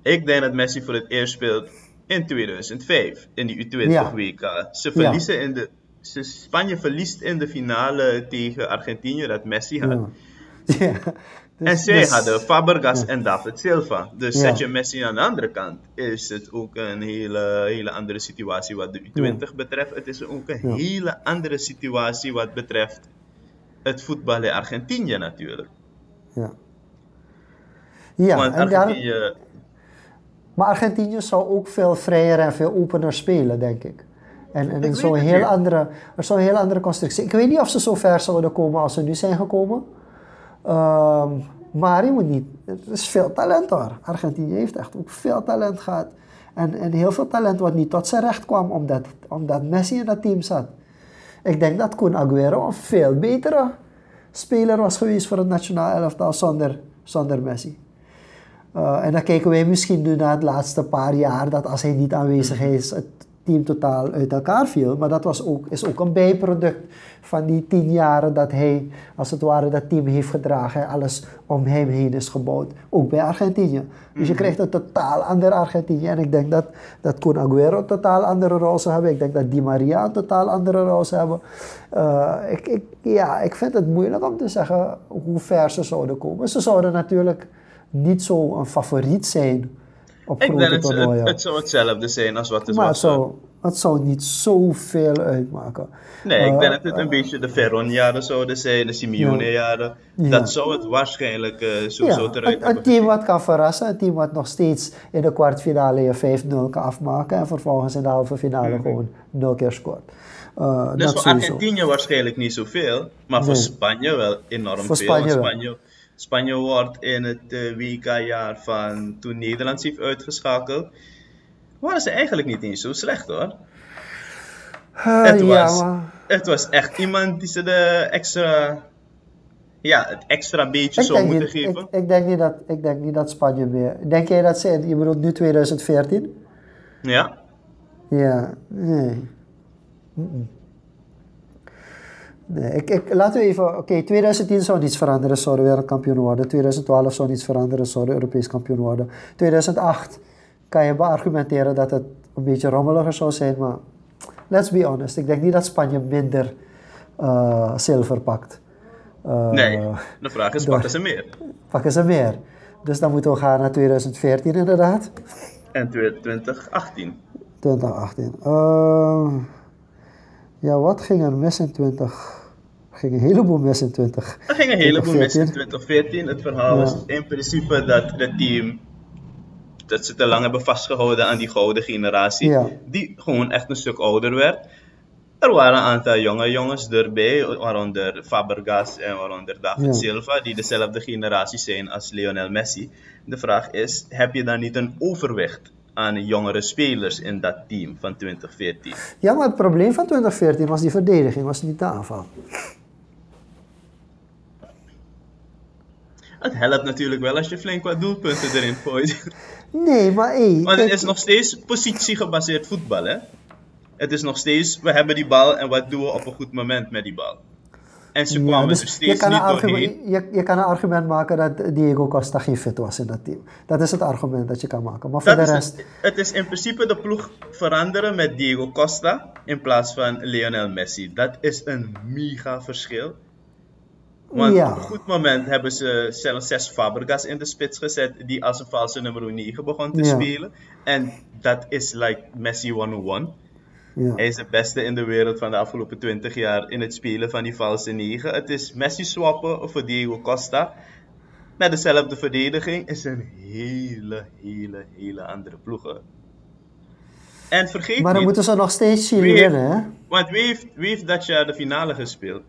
Ik denk dat Messi voor het eerst speelt in 2005, in die U20 Ja. WK. Ze verliezen in de, ze, Spanje verliest in de finale tegen Argentinië, dat Messi had. ja. Dus- En zij dus- hadden Fabregas en David Silva. Dus Ja. zet je Messi aan de andere kant, is het ook een hele, hele andere situatie wat de U20 betreft. Het is ook een hele andere situatie wat betreft het voetbal in Argentinië natuurlijk. Ja, ja Want Argentinië, maar Argentinië zou ook veel vrijer en veel opener spelen, denk ik. En, en Ik het heel andere, er een heel andere constructie. Ik weet niet of ze zo ver zouden komen als ze nu zijn gekomen. Ehm, maar je moet niet. Het is veel talent hoor. Argentinië heeft echt ook veel talent gehad. En, en heel veel talent wat niet tot zijn recht kwam omdat, omdat Messi in dat team zat. Ik denk dat Kun Aguero een veel betere speler was geweest voor het nationaal elftal zonder, zonder Messi. Uh, en dan kijken wij misschien nu naar het laatste paar jaar dat als hij niet aanwezig is, het team totaal uit elkaar viel. Maar dat was ook, is ook een bijproduct van die tien jaren dat hij, als het ware, dat team heeft gedragen. en Alles om hem heen is gebouwd. Ook bij Argentinië. Dus je krijgt een totaal ander Argentinië. En ik denk dat, dat Kun Aguero een totaal andere rol zou hebben. Ik denk dat Di Maria een totaal andere rol zou hebben. Uh, ik, ik, ja, ik vind het moeilijk om te zeggen hoe ver ze zouden komen. Ze zouden natuurlijk niet zo een favoriet zijn op ik grote denk het, het, het zou hetzelfde zijn als wat het maar het was. zou, het zou niet zoveel uitmaken. Nee, ik Uh, denk dat het een beetje de Ferron-jaren zouden zijn, de Simeone-jaren. Ja. Dat zou het waarschijnlijk eh zo, ja, zo eruit een, een team wat kan verrassen, een team wat nog steeds in de kwartfinale je 5-0 kan afmaken en vervolgens in de halve finale gewoon 0 keer scoort. Uh, Mhm. Dus voor. Argentinië waarschijnlijk niet zoveel, maar voor. Spanje wel enorm Voor veel. Spanje. Spanje, Spanje wordt in het eh, WK-jaar van toen Nederland zich uitgeschakeld, waren ze eigenlijk niet eens zo slecht hoor. Uh, Het ja, was, maar het was echt iemand die ze de extra, ja, het extra beetje ik zou moeten niet, geven. ik, ik, denk niet dat, ik denk niet dat Spanje meer... Denk jij dat ze... Je bedoelt nu 2014? Ja, Ja, nee. Mm-mm. Nee, ik, ik, laten we even... Oké, 2010 zou niets veranderen, zouden we wereldkampioen worden. 2012 zou niets veranderen, zouden we Europees kampioen worden. 2008 kan je beargumenteren dat het een beetje rommeliger zou zijn, maar... Let's be honest, ik denk niet dat Spanje minder eh, zilver pakt. Eh, nee. De vraag is, door- pakken ze meer? Pakken ze meer. Dus dan moeten we gaan naar 2014 inderdaad. En 2018. 2018. Eh, ja, wat ging er mis in 20? Er ging een heleboel mis in 20. Er ging een heleboel mis in 2014. 2014. Het verhaal Ja. was in principe dat het team dat ze te lang hebben vastgehouden aan die gouden generatie, Ja. die gewoon echt een stuk ouder werd. Er waren een aantal jonge jongens erbij, waaronder Fabregas en waaronder David Ja. Silva, die dezelfde generatie zijn als Lionel Messi. De vraag is, heb je dan niet een overwicht aan jongere spelers in dat team van 2014? Ja, maar het probleem van 2014 was die verdediging, was niet de aanval. Het helpt natuurlijk wel als je flink wat doelpunten erin gooit. Nee, maar hé. Want het is nog steeds positiegebaseerd voetbal, hè? Het is nog steeds, we hebben die bal en wat doen we op een goed moment met die bal? En ze ja, kwamen dus er steeds niet doorheen. je, je kan een argument maken dat Diego Costa geen fit was in dat team. Dat is het argument dat je kan maken. Maar voor de is rest, het, het is in principe de ploeg veranderen met Diego Costa in plaats van Lionel Messi. Dat is een mega verschil. Want Ja. op een goed moment hebben ze zelfs zes Fabregas in de spits gezet, die als een valse nummer 9 begon te Ja. spelen. En dat is like Messi 101. ja. Hij is de beste in de wereld van de afgelopen 20 jaar in het spelen van die valse 9. Het is Messi swappen voor Diego Costa. Met dezelfde verdediging is een hele, hele, hele andere ploeg. En vergeet maar dan niet, moeten ze nog steeds Chili winnen, hè? want wie heeft, wie heeft dat jaar de finale gespeeld?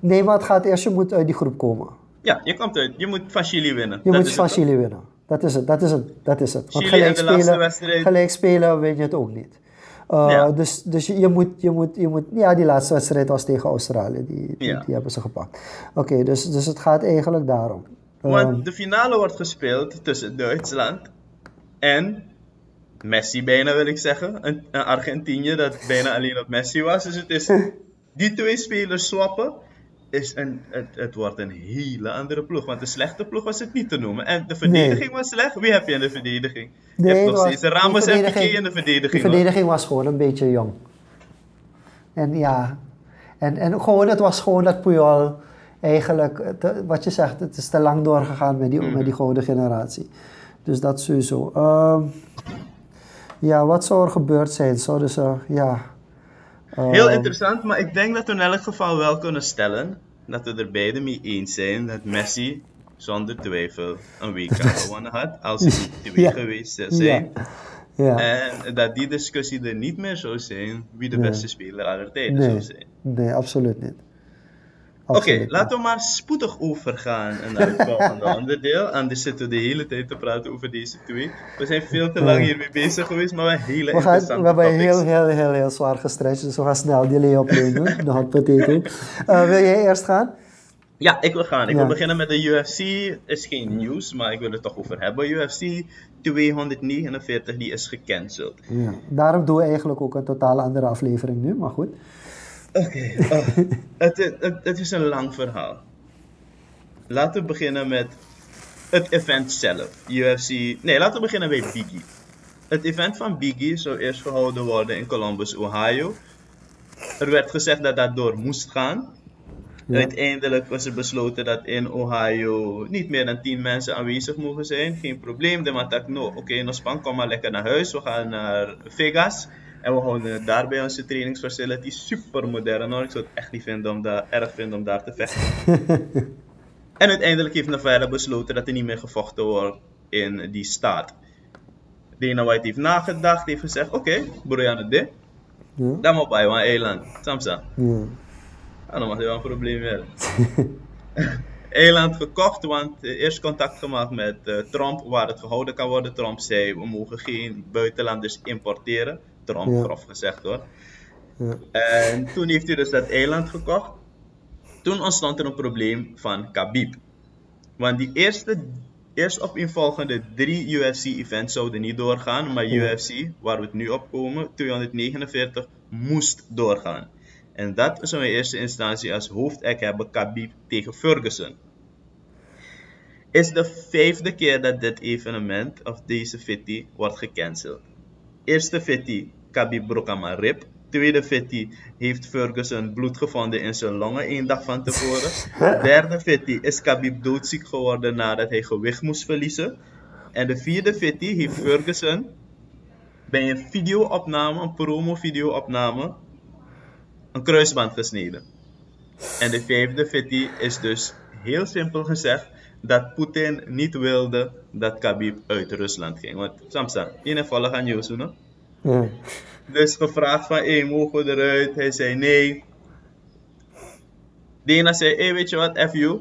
Nee, maar het gaat eerst, je moet uit die groep komen. Ja, je komt uit. Je moet van Chili winnen. Je Dat moet van? Chili winnen. Dat is het, dat is het, dat is het. Want Chili gelijk spelen, gelijk spelen win je het ook niet. Uh, Ja. Dus, dus je, moet, je, moet, je moet... Ja, die laatste wedstrijd was tegen Australië. Die, die, Ja. die hebben ze gepakt. Oké, dus, dus het gaat eigenlijk daarom. Want de finale wordt gespeeld tussen Duitsland en Messi bijna wil ik zeggen. Een, een Argentinië dat bijna alleen op Messi was. Dus het is die twee spelers swappen. Is een, het, het wordt een hele andere ploeg. Want de slechte ploeg was het niet te noemen. En de verdediging was slecht. Wie heb je in de verdediging? je Nee, hebt nog steeds Ramos en Piqué in de verdediging. hoor. verdediging was gewoon een beetje jong. En ja, en, en gewoon, het was gewoon dat Puyol eigenlijk, te- wat je zegt, het is te lang doorgegaan met die, met die gouden generatie. Dus dat sowieso. Ehm, ja, wat zou er gebeurd zijn? Zouden ze, ja... Heel ehm, interessant, maar ik denk dat we in elk geval wel kunnen stellen dat we er beide mee eens zijn dat Messi zonder twijfel een WK gewonnen had als hij niet twee Ja. geweest zou zijn. Ja, En dat die discussie er niet meer zou zijn wie de Nee. beste speler aller tijden nee, zou zijn. nee, absoluut niet. Oké, laten we maar spoedig overgaan naar het volgende onderdeel. Anders zitten we de hele tijd te praten over deze twee. We zijn veel te lang hiermee bezig geweest, maar we hebben hele We, gaan, we hebben heel, heel, heel, heel zwaar gestretched, dus we gaan snel die lay-up de hot potato. Eh, wil jij eerst gaan? Ja, ik wil gaan. Ik Ja. wil beginnen met de UFC. Is geen nieuws, maar ik wil het toch over hebben. UFC 249, die is gecanceld. Ja. Daarom doen we eigenlijk ook een totaal andere aflevering nu, maar goed. Oké, oh, het, is- het, het is een lang verhaal. Laten we beginnen met het event zelf. UFC. Nee, laten we beginnen bij Biggie. Het event van Biggie zou eerst gehouden worden in Columbus, Ohio. Er werd gezegd dat dat door moest gaan. Ja. Uiteindelijk was er besloten dat in Ohio niet meer dan 10 mensen aanwezig mogen zijn. Geen probleem. De man dacht, no, oké, Nospan, kom maar lekker naar huis. We gaan naar Vegas. En we houden daar bij onze trainingsfacility super modern. hoor. Ik zou het echt niet vinden om daar, erg vinden om daar te vechten. en uiteindelijk heeft Nevada besloten dat er niet meer gevochten wordt in die staat. Dana White heeft nagedacht, heeft gezegd, oké, Brianna dit. Ja. Dan maar bij een eiland. Samsa. Ja. Ah, dan was er wel een probleem weer. Eiland gekocht, want eh, eerst contact gemaakt met eh, Trump waar het gehouden kan worden. Trump zei we mogen geen buitenlanders importeren. Trump, Ja. grof gezegd hoor. Ja. En toen heeft hij dus dat eiland gekocht. Toen ontstond er een probleem van Khabib. Want die eerste, eerst opeenvolgende drie UFC-events zouden niet doorgaan. Maar Ja. UFC, waar we het nu op komen, 249, moest doorgaan. En dat zou in eerste instantie als hoofdact hebben Khabib tegen Ferguson. Is de vijfde keer dat dit evenement, of deze fitty, wordt gecanceld. Eerste fitty, Khabib brak aan mijn rib. Tweede fitty heeft Ferguson bloed gevonden in zijn longen één dag van tevoren. Derde fitty is Khabib doodziek geworden nadat hij gewicht moest verliezen. En de vierde fitty heeft Ferguson bij een videoopname, een promo-videoopname, een kruisband gesneden. En de vijfde fitty is dus heel simpel gezegd dat Poetin niet wilde dat Khabib uit Rusland ging. Want Samsa, in volg aan nieuws, no? Ja. Dus gevraagd van, hé, mogen we eruit? Hij zei nee. Dana zei, hé, weet je wat, F you.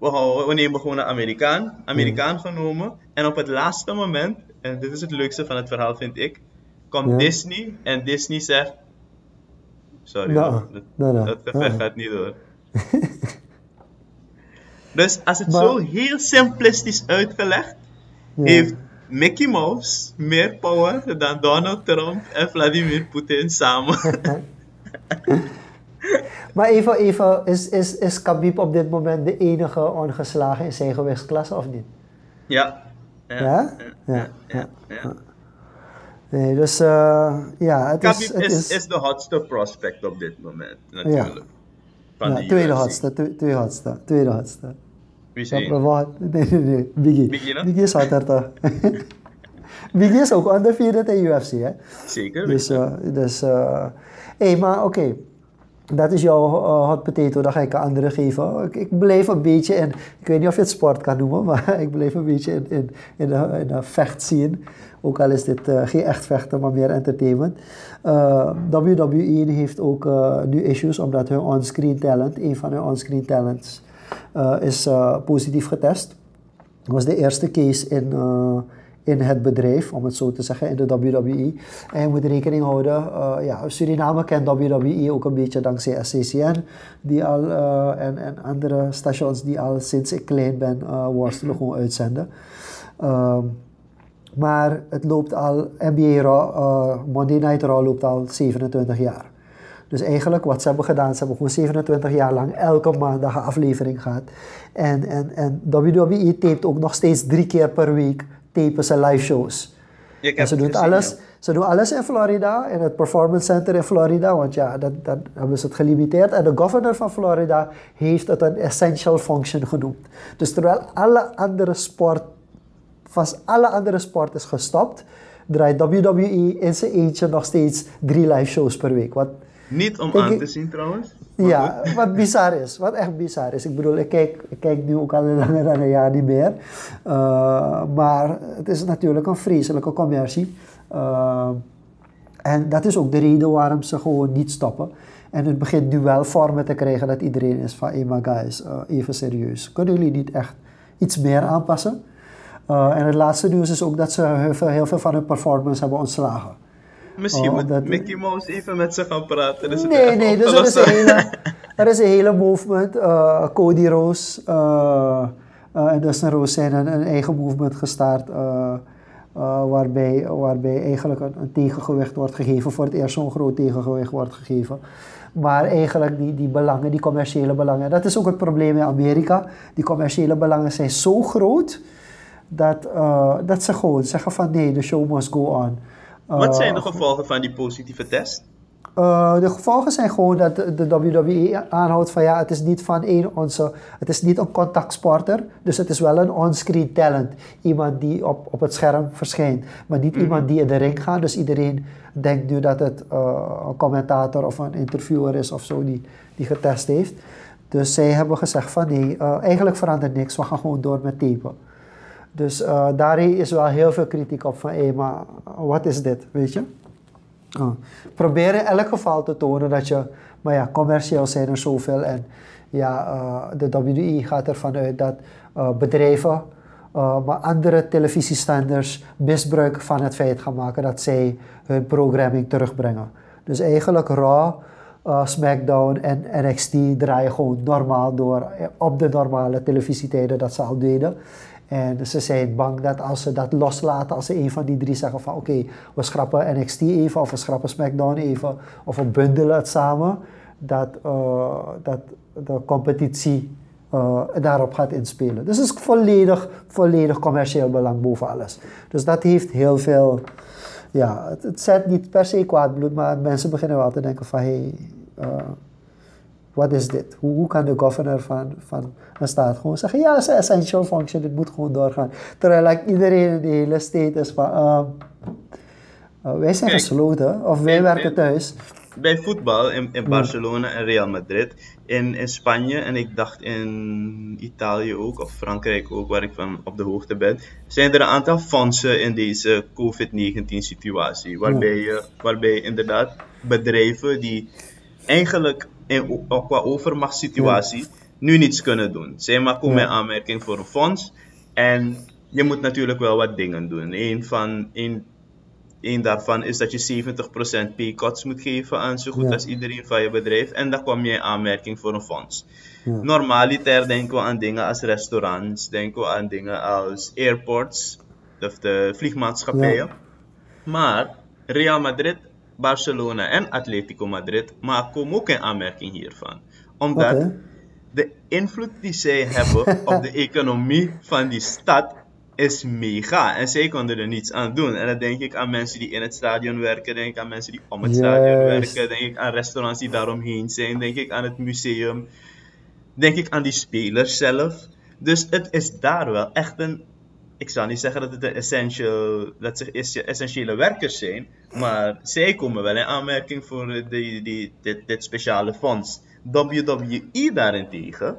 We, houden- we nemen gewoon een Amerikaan. Amerikaan genomen. En op het laatste moment, en dit is het leukste van het verhaal vind ik, komt Ja. Disney en Disney zegt, sorry, Nou, hoor, dat, nou, nou, dat gevecht nou. gaat niet door. Dus als het Maar- zo heel simplistisch uitgelegd, Ja. heeft Mickey Mouse meer power dan Donald Trump en Vladimir Poetin samen. Maar even, even is, is, is Khabib op dit moment de enige ongeslagen in zijn gewichtsklasse of niet? ja. Ja? Ja. Ja, ja, ja. Nee, dus eh, ja, het is... Het is, is, de hotste prospect op dit moment, natuurlijk. Van ja, de tweede hotste, twe- tweede hotste, tweede hotste. Wat? Nee, nee, nee, Biggie. Is ook undefeated in UFC, hè? Zeker. Dus, hey, maar oké. Dat is jouw eh, hot potato, dan ga ik een andere geven. Ik, ik bleef een beetje in, ik weet niet of je het sport kan noemen, maar ik bleef een beetje in, in, in, de, in de vechtscene. Ook al is dit geen echt vechten, maar meer entertainment. WWE heeft ook nu issues omdat hun onscreen talent, een van hun onscreen talents, is eh, positief getest. Dat was de eerste case in, eh, in het bedrijf, om het zo te zeggen, in de WWE. En je moet rekening houden, eh, ja, Suriname kent WWE ook een beetje dankzij SCCN, die al, eh, en, en andere stations die al sinds ik klein ben eh, worstelen gewoon uitzenden. Ehm, maar het loopt al, NBA eh, Monday Night Raw loopt al 27 jaar. Dus eigenlijk wat ze hebben gedaan, ze hebben gewoon 27 jaar lang elke maandag een aflevering gehad. En, en, en WWE tapet ook nog steeds drie keer per week tapen ze live shows. En ze doen, gezien, alles, ja. ze doen alles in Florida, in het Performance Center in Florida, want ja, dat, dat hebben ze het gelimiteerd. En de governor van Florida heeft het een essential function genoemd. Dus terwijl alle andere sport, vast alle andere sport is gestopt, draait WWE in zijn eentje nog steeds drie live shows per week. Wat, Niet om Kijk, aan te zien trouwens. maar ja, wat bizar is. Wat echt bizar is. Ik bedoel, ik kijk, ik kijk nu ook al langer dan een jaar niet meer. Uh, maar het is natuurlijk een vreselijke commercie. Uh, en dat is ook de reden waarom ze gewoon niet stoppen. En het begint nu wel vormen te krijgen dat iedereen is van... Hé, maar guys, uh, even serieus. Kunnen jullie niet echt iets meer aanpassen? En het laatste nieuws is ook dat ze heel veel, heel veel van hun performance hebben ontslagen. Misschien Oh, moet dat- Mickey Mouse even met ze gaan praten. Dus Nee, nee, dus er is een hele, er is een hele movement. eh, Cody Rose eh, eh, en Dustin Rose zijn een, een eigen movement gestart. eh, waarbij, waarbij eigenlijk een, een tegengewicht wordt gegeven. Voor het eerst zo'n groot tegengewicht wordt gegeven. Maar eigenlijk die, die belangen, die commerciële belangen. Dat is ook het probleem in Amerika. Die commerciële belangen zijn zo groot. Dat, dat ze gewoon zeggen van nee, de show must go on. Wat zijn de Eh, gevolgen van die positieve test? uh, de gevolgen zijn gewoon dat de, de WWE aanhoudt van ja, het is niet van één onze, het is niet een contactsporter, dus het is wel een onscreen talent. Iemand die op, op het scherm verschijnt, maar niet iemand die in de ring gaat. Dus iedereen denkt nu dat het uh, een commentator of een interviewer is of zo die, die getest heeft. Dus zij hebben gezegd van nee, uh, eigenlijk verandert niks, we gaan gewoon door met tapen. Dus uh, daar is wel heel veel kritiek op van, hé, maar wat is dit, weet je? Uh, probeer in elk geval te tonen dat je, maar ja, commercieel zijn er zoveel en ja, uh, de WWE gaat ervan uit dat bedrijven, maar andere televisiestanders misbruik van het feit gaan maken dat zij hun programming terugbrengen. Dus eigenlijk Raw, SmackDown en NXT draaien gewoon normaal door op de normale televisietijden dat ze al deden. En ze zijn bang dat als ze dat loslaten, als ze een van die drie zeggen van oké, we schrappen NXT even of we schrappen SmackDown even of we bundelen het samen, dat, uh, dat de competitie uh, daarop gaat inspelen. Dus het is volledig, volledig commercieel belang boven alles. Dus dat heeft heel veel, ja, het, het zet niet per se kwaad bloed, maar mensen beginnen wel te denken van hé, hey, uh, wat is dit? Hoe, hoe, kan de governor van, van een staat gewoon zeggen, ja, het is een essential function, dit moet gewoon doorgaan. Terwijl like, iedereen in de hele state is van, uh, uh, wij zijn Kijk, gesloten, of wij in- werken thuis. Bij voetbal in, in Barcelona en Real Madrid, in, in Spanje en ik dacht in Italië ook, of Frankrijk ook, waar ik van op de hoogte ben, zijn er een aantal fondsen in deze COVID-19 situatie. Waarbij, je, waarbij inderdaad bedrijven die eigenlijk in, qua overmachtssituatie nu niets kunnen doen. Zij maar komen Ja. in aanmerking voor een fonds en je moet natuurlijk wel wat dingen doen. Een van, een, Een daarvan is dat je 70% pay-cuts moet geven aan zo goed Ja. als iedereen van je bedrijf. En dan kwam je in aanmerking voor een fonds. Ja. Normaliter denken we aan dingen als restaurants, denken we aan dingen als airports, of de vliegmaatschappijen. Maar Real Madrid, Barcelona en Atletico Madrid maken ook in aanmerking hiervan. Omdat de invloed die zij hebben op de economie van die stad is mega. En zij konden er niets aan doen. En dan denk ik aan mensen die in het stadion werken, denk ik aan mensen die om het stadion werken, denk ik aan restaurants die daaromheen zijn, denk ik aan het museum, denk ik aan die spelers zelf. Dus het is daar wel echt een. Ik zou niet zeggen dat het dat ze es- essentiële werkers zijn, maar zij komen wel in aanmerking voor die, die, dit, dit speciale fonds. WWE daarentegen,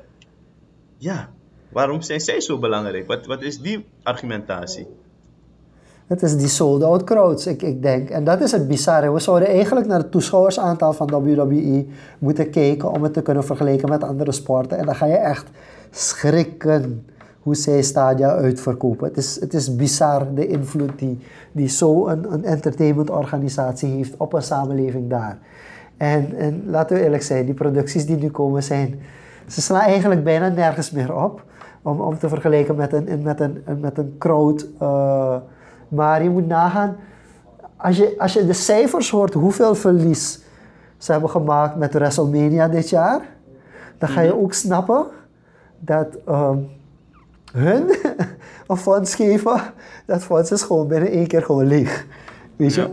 ja, waarom zijn zij zo belangrijk? Wat, wat is die argumentatie? Het is die sold-out crowds, ik, ik denk. En dat is het bizarre. We zouden eigenlijk naar het toeschouwersaantal van WWE moeten kijken om het te kunnen vergelijken met andere sporten. En dan ga je echt schrikken hoe zij stadia uitverkopen. Het is, het is bizar de invloed die, die zo'n een, een entertainmentorganisatie heeft op een samenleving daar. En, en laten we eerlijk zijn, die producties die nu komen zijn... Ze slaan eigenlijk bijna nergens meer op. Om, om te vergelijken met een, met een, met een crowd... eh, maar je moet nagaan, als je, als je de cijfers hoort hoeveel verlies ze hebben gemaakt met WrestleMania dit jaar, dan ga je ook snappen dat ehm, hun een fonds geven, dat fonds is gewoon binnen één keer gewoon leeg. Weet je? Ja.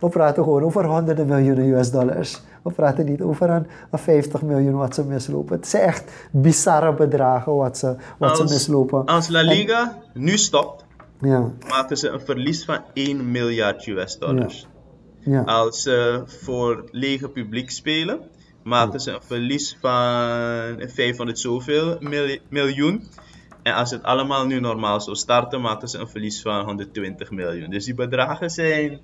We praten gewoon over honderden miljoenen US dollars. We praten niet over een, een 50 miljoen wat ze mislopen. Het zijn echt bizarre bedragen wat ze, wat ze mislopen. als La En- Liga nu stopt, ja, maken ze een verlies van 1 miljard US dollars. ja. Als ze voor lege publiek spelen, maken ze een verlies van 500 zoveel mil- miljoen. En als het allemaal nu normaal zou starten, maken ze een verlies van 120 miljoen. Dus die bedragen zijn.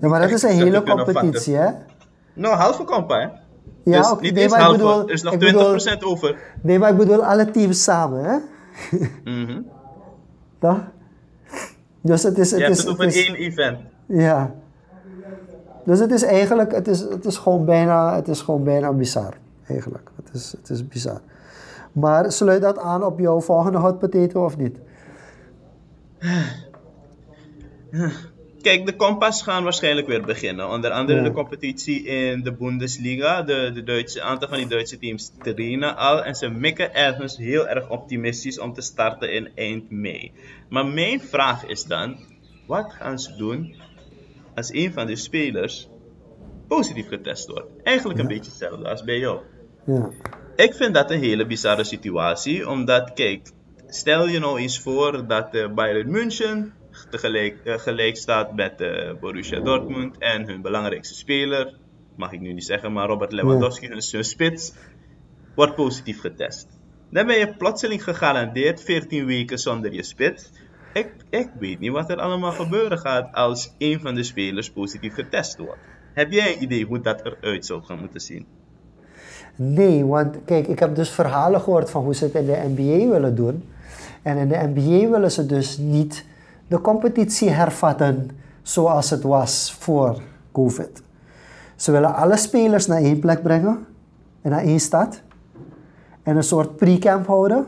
ja, maar dat is een hele competitie, hè? Nou, halve kampa, hè? Ja, dus oké, niet eens halve, bedoel- er is nog ik 20% bedoel- over. Nee, maar ik bedoel alle teams samen, hè? Mhm. Toch? Dus het is... Het Je is, het over het is één event. Ja. Dus het is eigenlijk... Het is, het is, gewoon, bijna, het is gewoon bijna bizar. Eigenlijk. Het is, het is bizar. Maar sluit dat aan op jouw volgende hot potato of niet? Kijk, de Kompas gaan waarschijnlijk weer beginnen. Onder andere Ja. de competitie in de Bundesliga. De, de Duitse, aantal van die Duitse teams trainen al. En ze mikken ergens heel erg optimistisch om te starten in eind mei. Maar mijn vraag is dan: wat gaan ze doen als een van de spelers positief getest wordt? Eigenlijk een beetje hetzelfde als bij jou. Ja. Ik vind dat een hele bizarre situatie, omdat kijk, stel je nou eens voor dat eh, Bayern München tegelijk eh, gelijk staat met eh, Borussia Dortmund en hun belangrijkste speler, mag ik nu niet zeggen, maar Robert Lewandowski, hun, hun spits, wordt positief getest. Dan ben je plotseling gegarandeerd 14 weken zonder je spits. Ik, ik weet niet wat er allemaal gebeuren gaat als een van de spelers positief getest wordt. Heb jij een idee hoe dat eruit zou gaan moeten zien? Nee, want kijk, ik heb dus verhalen gehoord van hoe ze het in de NBA willen doen. En in de NBA willen ze dus niet de competitie hervatten zoals het was voor COVID. Ze willen alle spelers naar één plek brengen, en naar één stad. En een soort pre-camp houden.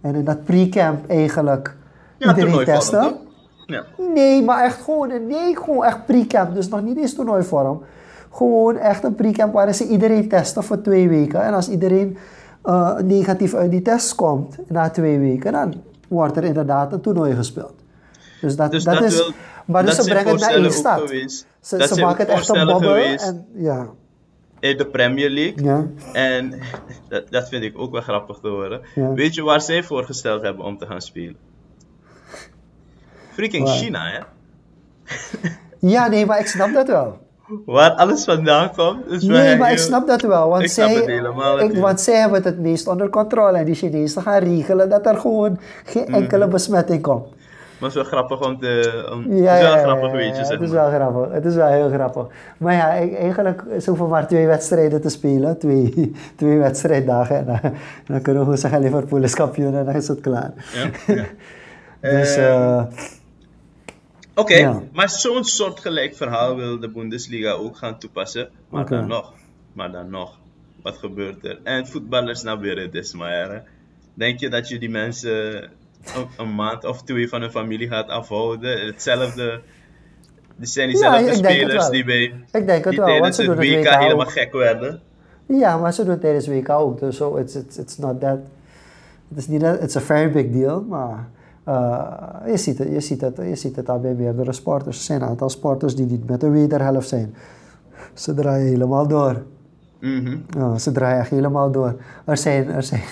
En in dat pre-camp eigenlijk Ja, iedereen testen. Ja. Nee, maar echt gewoon, nee, gewoon echt pre-camp. Dus nog niet eens toernooivorm. Gewoon echt een pre-camp waarin ze iedereen testen voor twee weken. En als iedereen eh, negatief uit die test komt na twee weken, dan wordt er inderdaad een toernooi gespeeld. Dus dat, Dus dat, dat is. wil- maar dus ze brengen het naar één stad. Ze, maken het echt een bobbel. En, ja, in de Premier League. ja. En dat, dat vind ik ook wel grappig te horen. Ja. Weet je waar zij voorgesteld hebben om te gaan spelen? Freaking? China, hè? ja, nee, maar ik snap dat wel. Waar alles vandaan komt. Is Nee, maar ik snap dat wel. Want, Ik zij, ik, want zij hebben het het meest onder controle. En die Chinezen gaan regelen dat er gewoon geen Mm. enkele besmetting komt. Maar het is wel grappig om te. Om, Ja, het is wel ja, grappig ja, zeg het is wel grappig. Het is wel heel grappig. Maar ja, ik, eigenlijk ze hoeven maar twee wedstrijden te spelen. Twee, twee wedstrijddagen. En dan, dan kunnen we gewoon zeggen Liverpool is kampioen en dan is het klaar. Ja, ja. Dus Eh, Oké, Ja. maar zo'n soortgelijk verhaal wil de Bundesliga ook gaan toepassen. Maar dan nog, maar dan nog, wat gebeurt er? En voetballers naar is maar. Denk je dat je die mensen een, een maand of twee van hun familie gaat afhouden? Hetzelfde, die zijn diezelfde spelers die bij Ik denk het wel, want tijdens het het WK WK helemaal gek werden. Ja, maar ze doen het tijdens WK ook. Dus so it's, it's, it's not that... Het is niet dat... It's a very big deal, maar... eh, je, ziet het, je, ziet het, je ziet het al bij meerdere sporters. Er zijn een aantal sporters die niet met de wederhelft zijn. Ze draaien helemaal door. Mhm. Ja, ze draaien echt helemaal door. Er zijn, er zijn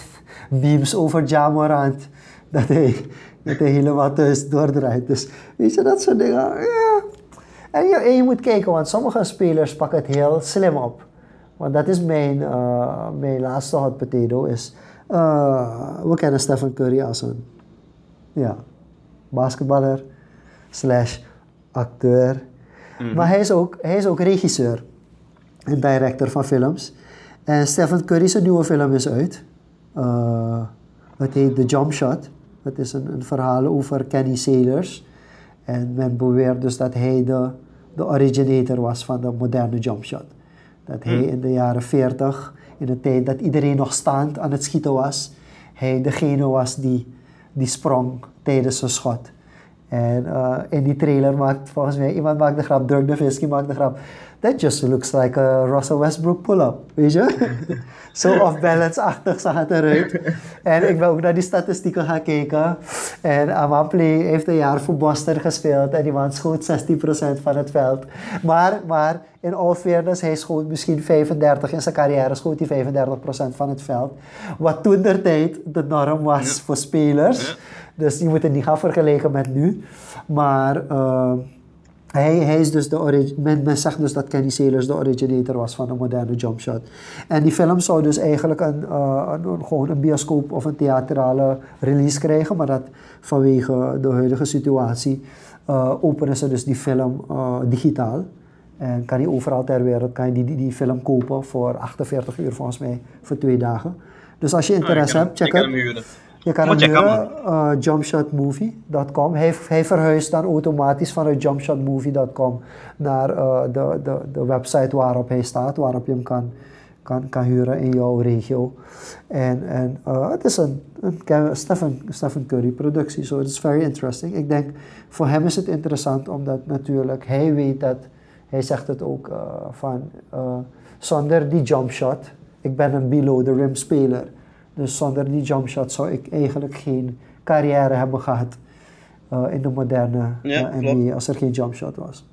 memes over Jamorant. Dat hij, dat hij helemaal thuis doordraait. Dus weet je, dat soort dingen. Ja. En, je, en je moet kijken, want sommige spelers pakken het heel slim op. Want dat is mijn, eh, mijn laatste hot potato. Is, eh, we kennen Stephen Curry als een ja, basketballer slash acteur. Maar hij is, ook, hij is ook regisseur en director van films. En Stephen Curry's nieuwe film is uit. Eh, het heet The Jump Shot. Het is een, een verhaal over Kenny Sailors. En men beweert dus dat hij de, de originator was van de moderne jump shot. Dat hij in de jaren 40, in de tijd dat iedereen nog staand aan het schieten was, hij degene was die, die sprong tijdens zijn schot. En eh, in die trailer maakt volgens mij iemand maakt de grap, Dirk Nowitzki maakt de grap. That just looks like a Russell Westbrook pull-up, weet je? Zo off-balance-achtig zag het eruit. En ik ben ook naar die statistieken gaan kijken. En Amaplay heeft een jaar voor Boston gespeeld en die man schoot 16% van het veld. Maar, maar in all fairness, hij schoot misschien 35, in zijn carrière schoot hij 35% van het veld. Wat toen der tijd de norm was voor spelers. Dus je moet het niet gaan vergelijken met nu. Maar uh, hij, hij is dus de origin, men, men zegt dus dat Kenny Sailors de originator was van de moderne jump shot. En die film zou dus eigenlijk een, uh, een, gewoon een bioscoop of een theatrale release krijgen. Maar dat vanwege de huidige situatie uh, openen ze dus die film digitaal. En kan je overal ter wereld kan je die, die, die film kopen voor 48 uur volgens mij, voor twee dagen. Dus als je interesse oh, hebt, check het. Je kan hem huren, uh, jumpshotmovie.com. Hij, hij verhuist dan automatisch vanuit jumpshotmovie.com naar uh, de, de, de website waarop hij staat, waarop je hem kan, kan, kan huren in jouw regio. En, en uh, het is een, een Stephen, Stephen Curry productie, so it's very interesting. Ik denk, voor hem is het interessant omdat natuurlijk hij weet dat, hij zegt het ook van, zonder die jumpshot, ik ben een below the rim speler. Dus zonder die jumpshot zou ik eigenlijk geen carrière hebben gehad uh, in de moderne ja, uh, NBA als er geen jumpshot was.